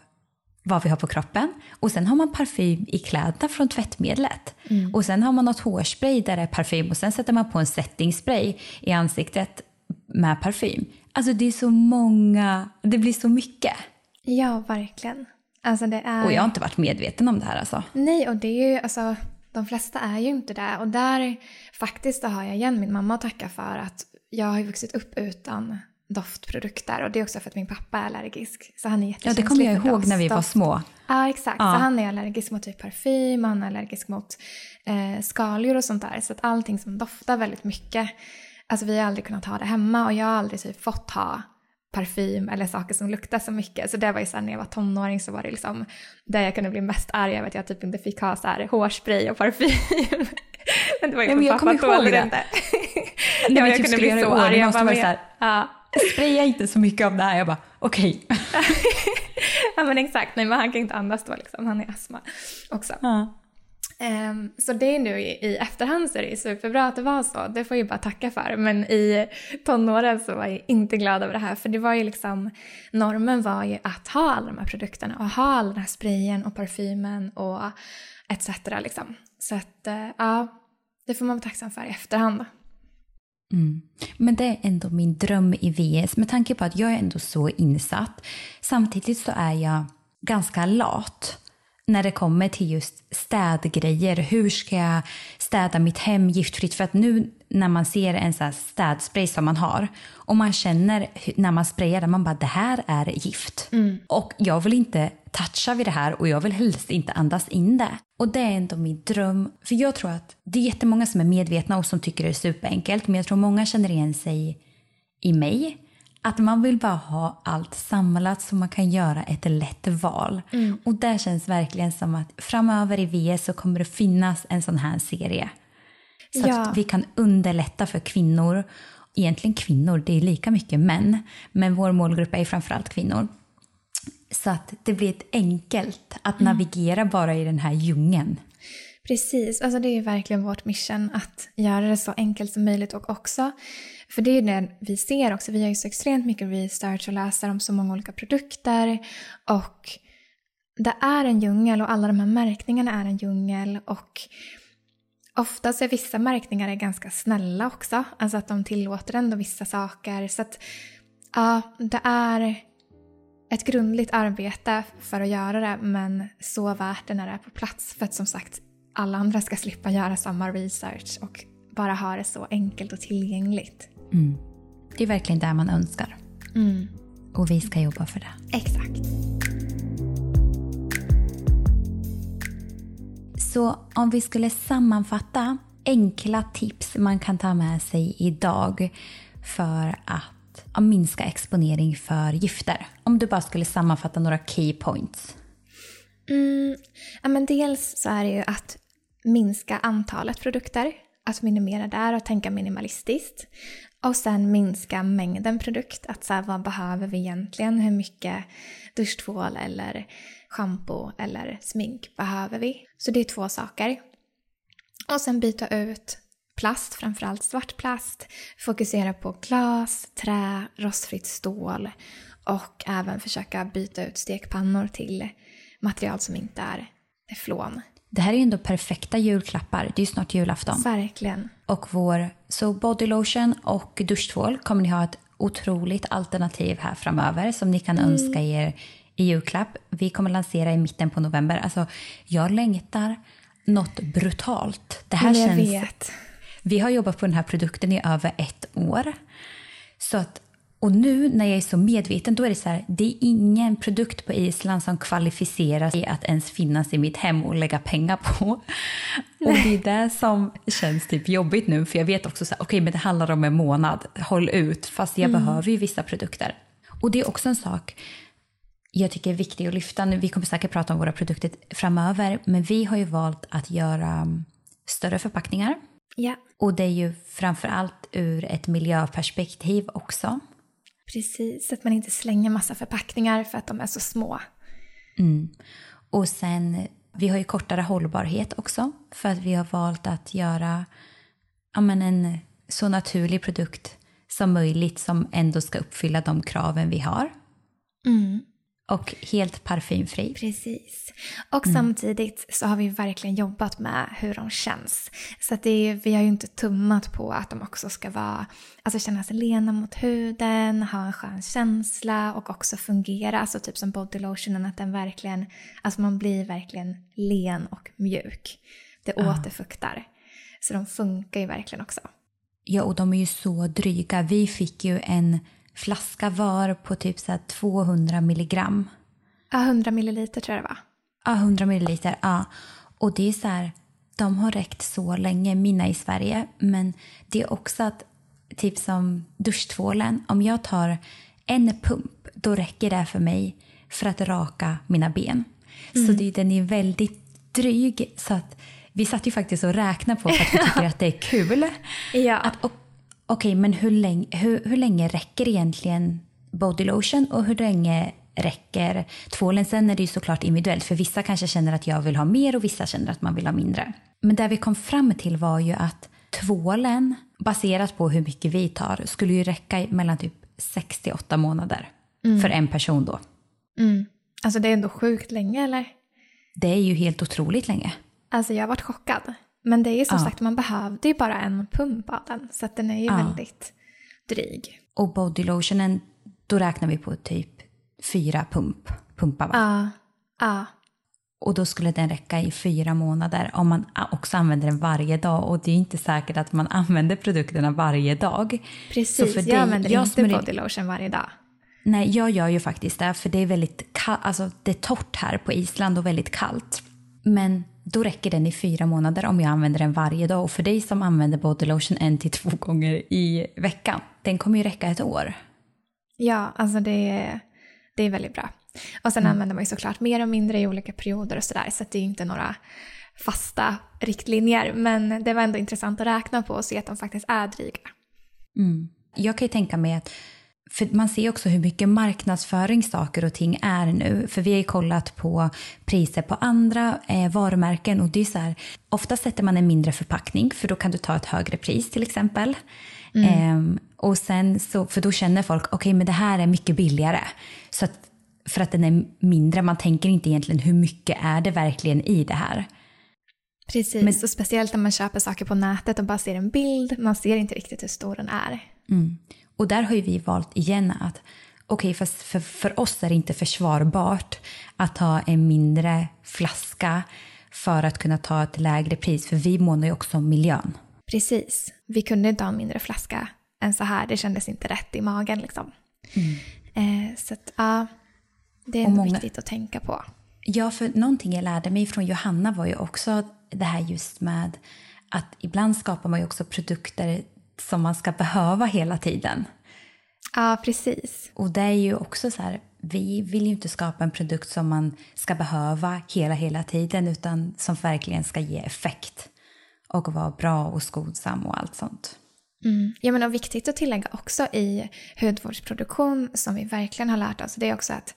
A: vad vi har på kroppen. Och sen har man parfym i kläderna från tvättmedlet. Och sen har man något hårspray där det är parfym och sen sätter man på en setting spray i ansiktet med parfym. Alltså det är så många, det blir så mycket.
B: Ja, verkligen. Alltså det är...
A: Och jag har inte varit medveten om det här alltså.
B: Nej, och det är ju alltså, de flesta är ju inte det. Och där faktiskt, har jag igen min mamma att tacka för att jag har ju vuxit upp utan doftprodukter och det är också för att min pappa är allergisk. Så han är
A: Ja, det kommer jag ihåg när vi var små.
B: Ja, exakt.
A: Ja.
B: Så han är allergisk mot typ parfym, han är allergisk mot eh, skaldjur och sånt där. Så att allting som doftar väldigt mycket, alltså vi har aldrig kunnat ha det hemma och jag har aldrig typ fått ha parfym eller saker som luktar så mycket. Så det var ju sen när jag var tonåring så var det liksom där jag kunde bli mest arg över att jag typ inte fick ha så här hårspray och parfym. men det var ju
A: men
B: för pappa tålde
A: det.
B: inte. Ja,
A: vi
B: jag
A: typ
B: kunde bli så arg. Jag bara, men-
A: så här,
B: ja.
A: Spraya inte så mycket av det här. Jag bara, okej.
B: ja men exakt, nej men han kan inte andas då liksom, han är astma också.
A: Ja.
B: Ehm, så det är nu i, i efterhand så är det superbra att det var så, det får jag ju bara tacka för. Men i tonåren så var jag inte glad över det här för det var ju liksom, normen var ju att ha alla de här produkterna och ha all den här sprayen och parfymen och etc. Liksom. Så att eh, ja, det får man vara tacksam för i efterhand.
A: Mm. Men det är ändå min dröm i VS med tanke på att jag är ändå så insatt. Samtidigt så är jag ganska lat när det kommer till just städgrejer. Hur ska jag städa mitt hem giftfritt? För att nu när man ser en sån här städspray som man har och man känner när man sprayar den, man bara det här är gift. Och jag vill inte toucha vid det här och jag vill helst inte andas in det. Och det är ändå min dröm. För jag tror att det är jättemånga som är medvetna och som tycker det är superenkelt. Men jag tror många känner igen sig i mig. Att man vill bara ha allt samlat så man kan göra ett lätt val. Och det känns verkligen som att framöver i VS så kommer det finnas en sån här serie. Så
B: Ja.
A: att vi kan underlätta för kvinnor. Egentligen kvinnor, det är lika mycket män. Men vår målgrupp är framförallt kvinnor. Så att det blir ett enkelt att navigera bara i den här djungeln.
B: Precis, alltså det är verkligen vårt mission att göra det så enkelt som möjligt och också, för det är det vi ser också, vi har ju så extremt mycket research och läser om så många olika produkter och det är en djungel och alla de här märkningarna är en djungel och ofta så är vissa märkningar är ganska snälla också, alltså att de tillåter ändå vissa saker så att ja, det är ett grundligt arbete för att göra det men så värt det när det är på plats. För att som sagt, alla andra ska slippa göra samma research och bara ha det så enkelt och tillgängligt.
A: Mm. Det är verkligen det man önskar.
B: Mm.
A: Och vi ska jobba för det.
B: Exakt.
A: Så om vi skulle sammanfatta enkla tips man kan ta med sig idag för att minska exponering för gifter. Om du bara skulle sammanfatta några key points.
B: Mm. Ja, men dels så är det ju att minska antalet produkter, att minimera där och tänka minimalistiskt. Och sen minska mängden produkt, att så här, vad behöver vi egentligen? Hur mycket duschtvål eller shampoo eller smink behöver vi? Så det är två saker. Och sen byta ut plast, framförallt svart plast. Fokusera på glas, trä, rostfritt stål och även försöka byta ut stekpannor till material som inte är teflon.
A: Det här är ju ändå perfekta julklappar. Det är ju snart julafton.
B: Verkligen.
A: Och vår så body lotion och duschtvål kommer ni ha ett otroligt alternativ här framöver som ni kan önska er i julklapp. Vi kommer lansera i mitten på november. Alltså, jag längtar något brutalt. Det här
B: jag
A: känns
B: vet.
A: Vi har jobbat på den här produkten i över ett år. Så att, och nu när jag är så medveten då är det så här, det är ingen produkt på Island som kvalificerar sig att ens finnas i mitt hem och lägga pengar på. Och det är det som känns typ jobbigt nu för jag vet också så här, okay, men det handlar om en månad, håll ut, fast jag mm. behöver ju vissa produkter. Och det är också en sak jag tycker är viktig att lyfta. Nu, vi kommer säkert prata om våra produkter framöver, men vi har ju valt att göra um, större förpackningar.
B: Ja.
A: Och det är ju framför allt ur ett miljöperspektiv också.
B: Precis, att man inte slänger massa förpackningar för att de är så små.
A: Mm. Och sen, vi har ju kortare hållbarhet också för att vi har valt att göra ja, men en så naturlig produkt som möjligt som ändå ska uppfylla de kraven vi har.
B: Mm.
A: Och helt parfymfri.
B: Precis. Och mm. samtidigt så har vi verkligen jobbat med hur de känns. Så att är, vi har ju inte tummat på att de också ska vara, alltså kännas lena mot huden, ha en skön känsla och också fungera. Alltså typ som bodylotionen, att den verkligen, alltså man blir verkligen len och mjuk. Det ja. återfuktar. Så de funkar ju verkligen också.
A: Ja, och de är ju så dryga. Vi fick ju en flaska var på typ så 200 milligram.
B: Ja, 100 milliliter tror jag det var.
A: Ja, 100 milliliter. Ja. Och det är så här, de har räckt så länge, mina i Sverige. Men det är också att, typ som duschtvålen, om jag tar en pump, då räcker det för mig för att raka mina ben. Mm. Så det, den är väldigt dryg. Så att vi satt ju faktiskt och räknade på för att vi tycker att det är kul.
B: Ja.
A: Att, Okej, men hur länge, hur, hur länge räcker egentligen body lotion och hur länge räcker tvålen? Sen är det ju såklart individuellt för vissa kanske känner att jag vill ha mer och vissa känner att man vill ha mindre. Men det vi kom fram till var ju att tvålen baserat på hur mycket vi tar skulle ju räcka mellan typ 68 månader mm. för en person då.
B: Mm. Alltså det är ändå sjukt länge eller?
A: Det är ju helt otroligt länge.
B: Alltså jag har varit chockad. Men det är ju som ja. sagt, man behövde ju bara en pump av den. Så den är ju ja. väldigt dryg.
A: Och bodylotionen, då räknar vi på typ fyra pump, pumpar va?
B: Ja. ja.
A: Och då skulle den räcka i fyra månader om man också använder den varje dag. Och det är inte säkert att man använder produkterna varje dag.
B: Precis, så för jag dig, använder jag inte bodylotion varje dag.
A: Nej, jag gör ju faktiskt det. För det är väldigt alltså det är torrt här på Island och väldigt kallt. Men då räcker den i fyra månader om jag använder den varje dag. Och för dig som använder bodylotion en till två gånger i veckan, den kommer ju räcka ett år.
B: Ja, alltså det är, det är väldigt bra. Och sen mm. använder man ju såklart mer och mindre i olika perioder och sådär, så det är ju inte några fasta riktlinjer. Men det var ändå intressant att räkna på och se att de faktiskt är dryga.
A: Mm. Jag kan ju tänka mig att för man ser också hur mycket marknadsföring saker och ting är nu. För vi har ju kollat på priser på andra eh, varumärken och det är så här, ofta sätter man en mindre förpackning för då kan du ta ett högre pris till exempel. Mm. Eh, och sen så, för då känner folk, okej okay, men det här är mycket billigare. Så att, för att den är mindre, man tänker inte egentligen hur mycket är det verkligen i det här.
B: Precis, men, och speciellt när man köper saker på nätet och bara ser en bild, man ser inte riktigt hur stor den är.
A: Mm. Och där har ju vi valt igen att okej, okay, för, för, oss är det inte försvarbart att ha en mindre flaska för att kunna ta ett lägre pris, för vi månar ju också om miljön.
B: Precis. Vi kunde inte ha en mindre flaska än så här. Det kändes inte rätt i magen liksom. Mm. Eh, så att, ja, det är ändå många... viktigt att tänka på.
A: Ja, för någonting jag lärde mig från Johanna var ju också det här just med att ibland skapar man ju också produkter som man ska behöva hela tiden.
B: Ja, precis.
A: Och det är ju också så här, vi vill ju inte skapa en produkt som man ska behöva hela, hela tiden utan som verkligen ska ge effekt och vara bra och skodsam och allt sånt.
B: Mm. Ja, men och viktigt att tillägga också i hudvårdsproduktion som vi verkligen har lärt oss, det är också att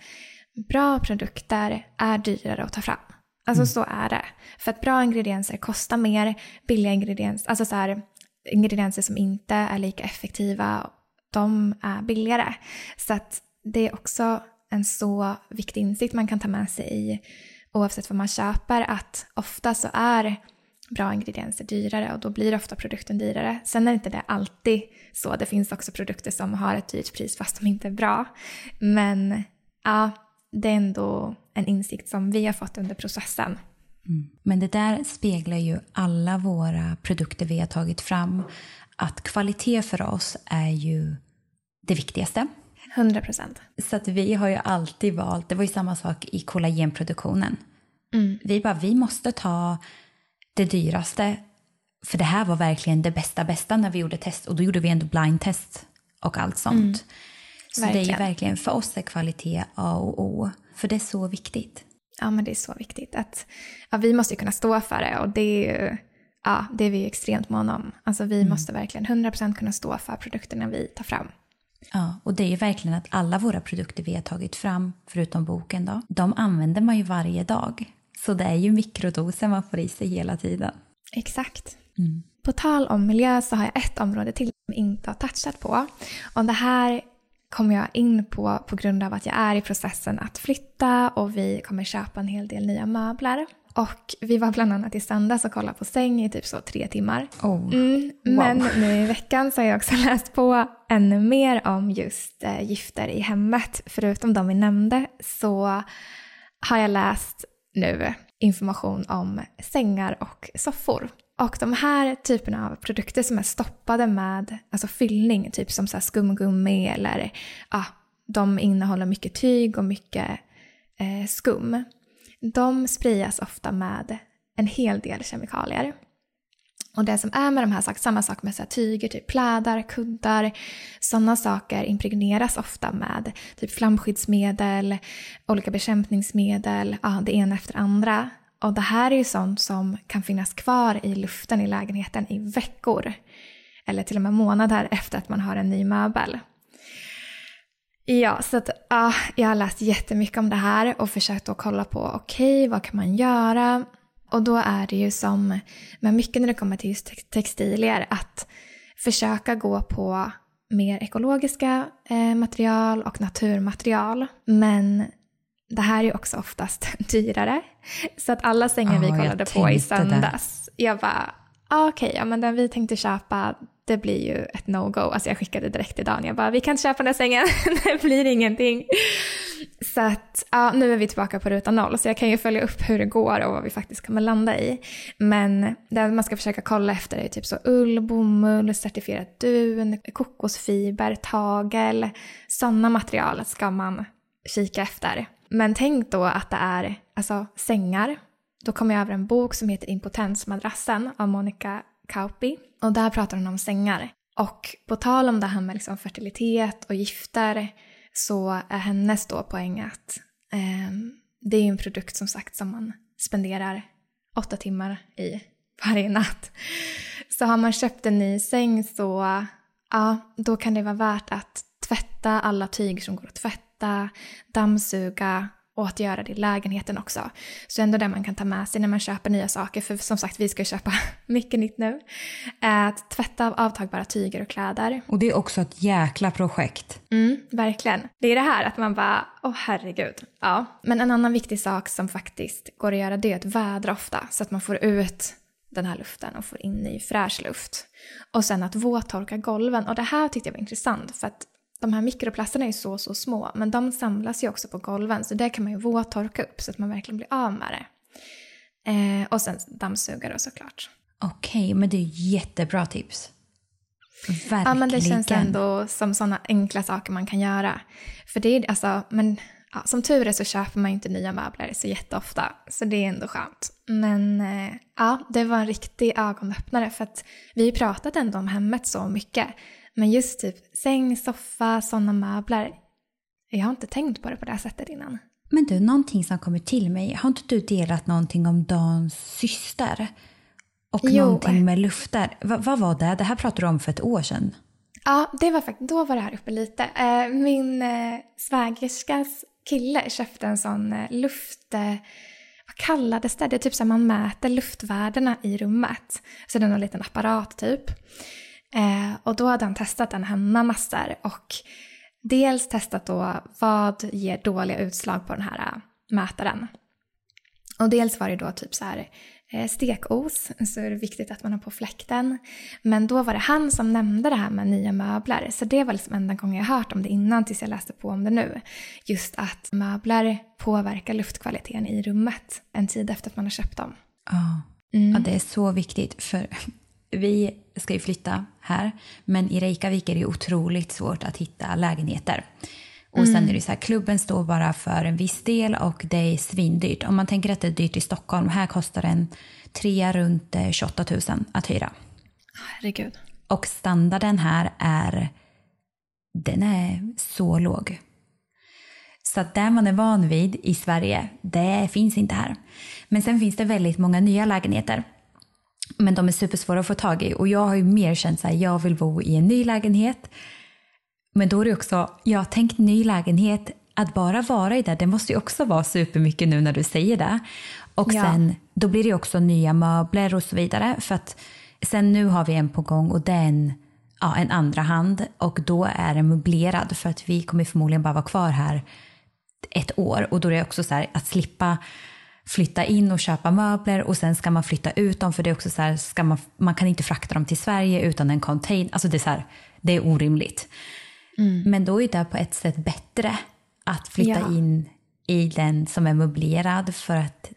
B: bra produkter är dyrare att ta fram. Alltså mm. så är det. För att bra ingredienser kostar mer, billiga ingredienser, alltså så här, ingredienser som inte är lika effektiva, de är billigare. Så att det är också en så viktig insikt man kan ta med sig i oavsett vad man köper att ofta så är bra ingredienser dyrare och då blir ofta produkten dyrare. Sen är inte det alltid så. Det finns också produkter som har ett dyrt pris fast de inte är bra. Men ja, det är ändå en insikt som vi har fått under processen.
A: Mm. Men det där speglar ju alla våra produkter vi har tagit fram. Att kvalitet för oss är ju det viktigaste.
B: 100 procent.
A: Så att vi har ju alltid valt, det var ju samma sak i kollagenproduktionen.
B: Mm.
A: Vi bara, vi måste ta det dyraste. För det här var verkligen det bästa bästa när vi gjorde test. Och då gjorde vi ändå blindtest och allt sånt.
B: Mm.
A: Så det är ju verkligen, för oss är kvalitet A och O. För det är så viktigt.
B: Ja, men det är så viktigt. att ja, Vi måste ju kunna stå för det och det är ju ja, det är vi extremt måna om. Alltså vi måste verkligen 100% kunna stå för produkterna vi tar fram.
A: Ja, och det är ju verkligen att alla våra produkter vi har tagit fram, förutom boken då, de använder man ju varje dag. Så det är ju mikrodoser man får i sig hela tiden.
B: Exakt.
A: Mm.
B: På tal om miljö så har jag ett område till som jag inte har touchat på. Och det här kommer jag in på på grund av att jag är i processen att flytta och vi kommer köpa en hel del nya möbler. Och vi var bland annat i söndags och kollade på säng i typ så tre timmar.
A: Oh.
B: Mm, Men nu i veckan så har jag också läst på ännu mer om just eh, gifter i hemmet. Förutom de vi nämnde så har jag läst nu information om sängar och soffor. Och de här typerna av produkter som är stoppade med alltså fyllning, typ som så här skumgummi eller ja, de innehåller mycket tyg och mycket eh, skum. De sprayas ofta med en hel del kemikalier. Och det som är med de här sakerna, samma sak med så här tyger, typ plädar, kuddar, sådana saker impregneras ofta med typ flamskyddsmedel, olika bekämpningsmedel, ja, det ena efter andra. Och det här är ju sånt som kan finnas kvar i luften i lägenheten i veckor. Eller till och med månader efter att man har en ny möbel. Ja, så att ah, jag har läst jättemycket om det här och försökt att kolla på okej, okay, vad kan man göra? Och då är det ju som med mycket när det kommer till just textilier att försöka gå på mer ekologiska eh, material och naturmaterial. Men det här är också oftast dyrare. Så att alla sängar oh, vi kollade på i söndags, det. jag bara, ah, okej, okay, ja, men den vi tänkte köpa, det blir ju ett no-go. Alltså jag skickade direkt till Dan, jag bara, vi kan inte köpa den här sängen, det blir ingenting. Så att, ja, nu är vi tillbaka på ruta noll, så jag kan ju följa upp hur det går och vad vi faktiskt kommer landa i. Men det man ska försöka kolla efter är typ så ull, bomull, certifierat dun, kokosfiber, tagel. Sådana material ska man kika efter. Men tänk då att det är alltså, sängar. Då kom jag över en bok som heter Impotensmadrassen av Monica Kauppi. Och där pratar hon om sängar. Och på tal om det här med liksom fertilitet och gifter så är hennes då poäng att eh, det är en produkt som sagt som man spenderar åtta timmar i varje natt. Så har man köpt en ny säng så ja, då kan det vara värt att tvätta alla tyg som går att tvätta, dammsuga och att göra det i lägenheten också. Så ändå det man kan ta med sig när man köper nya saker, för som sagt vi ska köpa mycket nytt nu. Att tvätta av avtagbara tyger och kläder.
A: Och det är också ett jäkla projekt.
B: Mm, verkligen. Det är det här att man bara, åh oh, herregud. Ja. Men en annan viktig sak som faktiskt går att göra det är att vädra ofta så att man får ut den här luften och får in ny fräsch luft. Och sen att våttorka golven. Och det här tyckte jag var intressant för att de här mikroplasterna är så, så små, men de samlas ju också på golven, så det kan man ju våttorka upp så att man verkligen blir av med det. Eh, och sen dammsuga då såklart.
A: Okej, okay, men det är jättebra tips. Verkligen.
B: Ja, men det känns ändå som sådana enkla saker man kan göra. För det är alltså, men ja, som tur är så köper man ju inte nya möbler så jätteofta, så det är ändå skönt. Men eh, ja, det var en riktig ögonöppnare för att vi har pratat ändå om hemmet så mycket. Men just typ säng, soffa, sådana möbler. Jag har inte tänkt på det på det här sättet innan.
A: Men du, någonting som kommer till mig. Har inte du delat någonting om Dans syster? Och jo. någonting med lufter. Va, vad var det? Det här pratade du om för ett år sedan.
B: Ja, det var faktiskt, då var det här uppe lite. Eh, min eh, svägerskas kille köpte en sån eh, luft... vad kallades det? Det är typ så man mäter luftvärdena i rummet. Så det är någon liten apparat typ. Eh, och då hade han testat den hemma massor och dels testat då vad ger dåliga utslag på den här äh, mätaren. Och dels var det då typ så här eh, stekos så är det viktigt att man har på fläkten. Men då var det han som nämnde det här med nya möbler. Så det var liksom enda gången jag hört om det innan tills jag läste på om det nu. Just att möbler påverkar luftkvaliteten i rummet en tid efter att man har köpt dem.
A: Ja, mm. ja det är så viktigt. för vi ska ju flytta här, men i Reykjavik är det otroligt svårt att hitta lägenheter. Och mm. sen är det så här, klubben står bara för en viss del och det är svindyrt. Om man tänker att det är dyrt i Stockholm, här kostar en trea runt 28 000 att hyra.
B: Herregud.
A: Och standarden här är, den är så låg. Så att det man är van vid i Sverige, det finns inte här. Men sen finns det väldigt många nya lägenheter. Men de är supersvåra att få tag i och jag har ju mer känt att jag vill bo i en ny lägenhet men då är det också, ja tänk ny lägenhet, att bara vara i det, det måste ju också vara supermycket nu när du säger det. Och ja. sen, då blir det också nya möbler och så vidare. För att sen nu har vi en på gång och den ja, en andra hand och då är den möblerad för att vi kommer förmodligen bara vara kvar här ett år och då är det också så här att slippa flytta in och köpa möbler och sen ska man flytta ut dem för det är också så här, ska man, man kan inte frakta dem till Sverige utan en container, alltså det är så här, det är orimligt. Mm. Men då är det på ett sätt bättre att flytta ja. in i den som är möblerad för att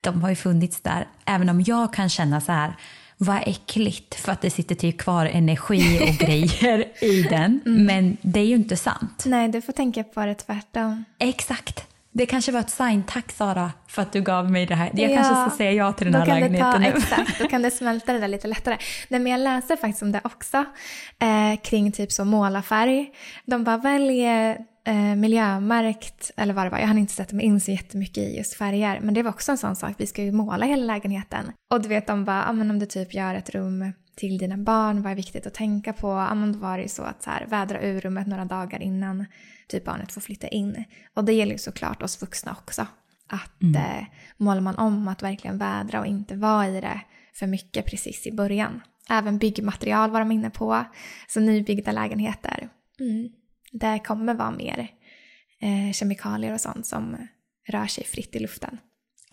A: de har ju funnits där. Även om jag kan känna så här, vad äckligt för att det sitter typ kvar energi och grejer i den. Mm. Men det är ju inte sant.
B: Nej, du får tänka på det tvärtom.
A: Exakt. Det kanske var ett sign. Tack Sara för att du gav mig det här. Jag ja, kanske ska säga ja till den här lägenheten ta, nu.
B: Exakt, då kan det smälta det där lite lättare. Nej, men jag läser faktiskt om det också. Eh, kring typ så målarfärg. De bara väljer eh, miljömärkt, eller vad det var, jag hann inte sätta mig in så jättemycket i just färger. Men det var också en sån sak, vi ska ju måla hela lägenheten. Och du vet, de bara, ja men om du typ gör ett rum till dina barn, vad är viktigt att tänka på? Ja men då var det ju så att så här, vädra ur rummet några dagar innan typ barnet får flytta in. Och det gäller ju såklart oss vuxna också. Att mm. eh, målar man om att verkligen vädra och inte vara i det för mycket precis i början. Även byggmaterial var de inne på. Så nybyggda lägenheter. Mm. Det kommer vara mer eh, kemikalier och sånt som rör sig fritt i luften.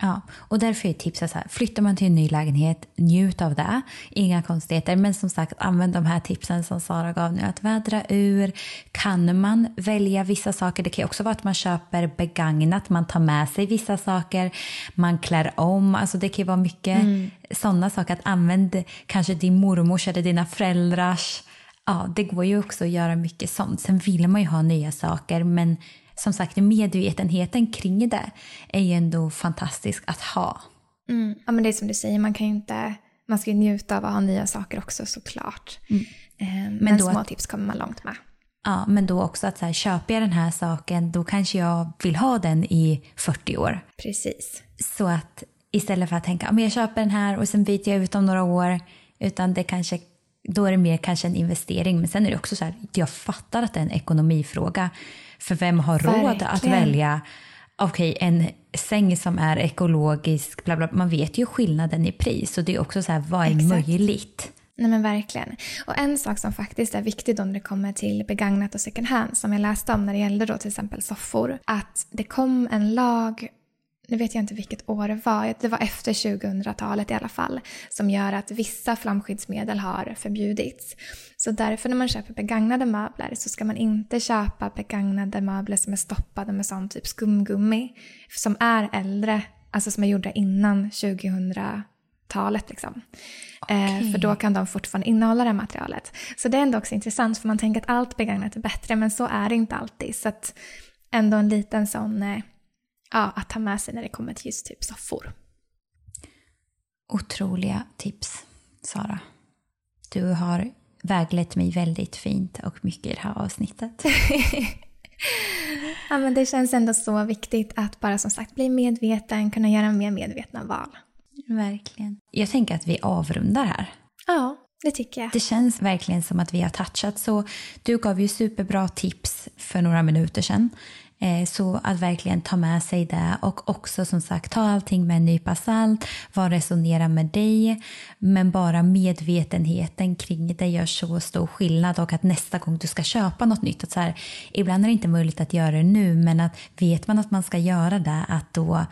A: Ja, och därför är tipset så här, flyttar man till en ny lägenhet, njut av det. Inga konstigheter, men som sagt använd de här tipsen som Sara gav nu. Att vädra ur, kan man välja vissa saker. Det kan också vara att man köper begagnat, man tar med sig vissa saker, man klär om. Alltså det kan vara mycket mm. sådana saker. Att använda kanske din mormors eller dina föräldrars. Ja, det går ju också att göra mycket sånt. Sen vill man ju ha nya saker, men som sagt medvetenheten kring det är ju ändå fantastisk att ha.
B: Mm. Ja men det är som du säger, man kan inte, man ska ju njuta av att ha nya saker också såklart. Mm. Eh, men, men små tips kommer man långt med.
A: Ja, men då också att så här, köper jag den här saken då kanske jag vill ha den i 40 år.
B: Precis.
A: Så att istället för att tänka att jag köper den här och sen byter jag ut om några år. Utan det kanske, då är det mer kanske en investering. Men sen är det också så här, jag fattar att det är en ekonomifråga. För vem har Verkligen. råd att välja okay, en säng som är ekologisk? Bla bla. Man vet ju skillnaden i pris och det är också så här, vad är Exakt. möjligt?
B: Nej men verkligen. Och en sak som faktiskt är viktig då när det kommer till begagnat och second hand som jag läste om när det gällde då till exempel soffor. Att det kom en lag nu vet jag inte vilket år det var, det var efter 2000-talet i alla fall, som gör att vissa flamskyddsmedel har förbjudits. Så därför när man köper begagnade möbler så ska man inte köpa begagnade möbler som är stoppade med sån typ skumgummi, som är äldre, alltså som är gjorda innan 2000-talet liksom. Okay. Eh, för då kan de fortfarande innehålla det här materialet. Så det är ändå också intressant för man tänker att allt begagnat är bättre men så är det inte alltid. Så att ändå en liten sån eh, ja, att ta med sig när det kommer till just typ soffor.
A: Otroliga tips, Sara. Du har väglett mig väldigt fint och mycket i det här avsnittet.
B: ja, men det känns ändå så viktigt att bara som sagt bli medveten, kunna göra mer medvetna val.
A: Verkligen. Jag tänker att vi avrundar här.
B: Ja, det tycker jag.
A: Det känns verkligen som att vi har touchat. Så du gav ju superbra tips för några minuter sedan. Eh, så att verkligen ta med sig det och också som sagt ta allting med en nypa salt, vad resonerar med dig, men bara medvetenheten kring det gör så stor skillnad och att nästa gång du ska köpa något nytt, att så här, ibland är det inte möjligt att göra det nu, men att vet man att man ska göra det, att då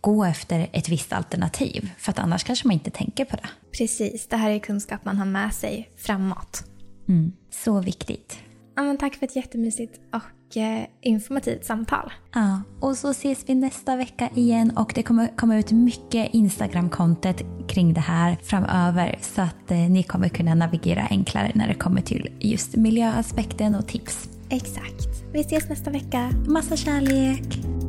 A: gå efter ett visst alternativ. För att annars kanske man inte tänker på det.
B: Precis, det här är kunskap man har med sig framåt.
A: Mm. Så viktigt.
B: Ja, men tack för ett jättemysigt och informativt samtal.
A: Ja, och så ses vi nästa vecka igen och det kommer komma ut mycket Instagram-content kring det här framöver så att eh, ni kommer kunna navigera enklare när det kommer till just miljöaspekten och tips.
B: Exakt. Vi ses nästa vecka.
A: Massa kärlek!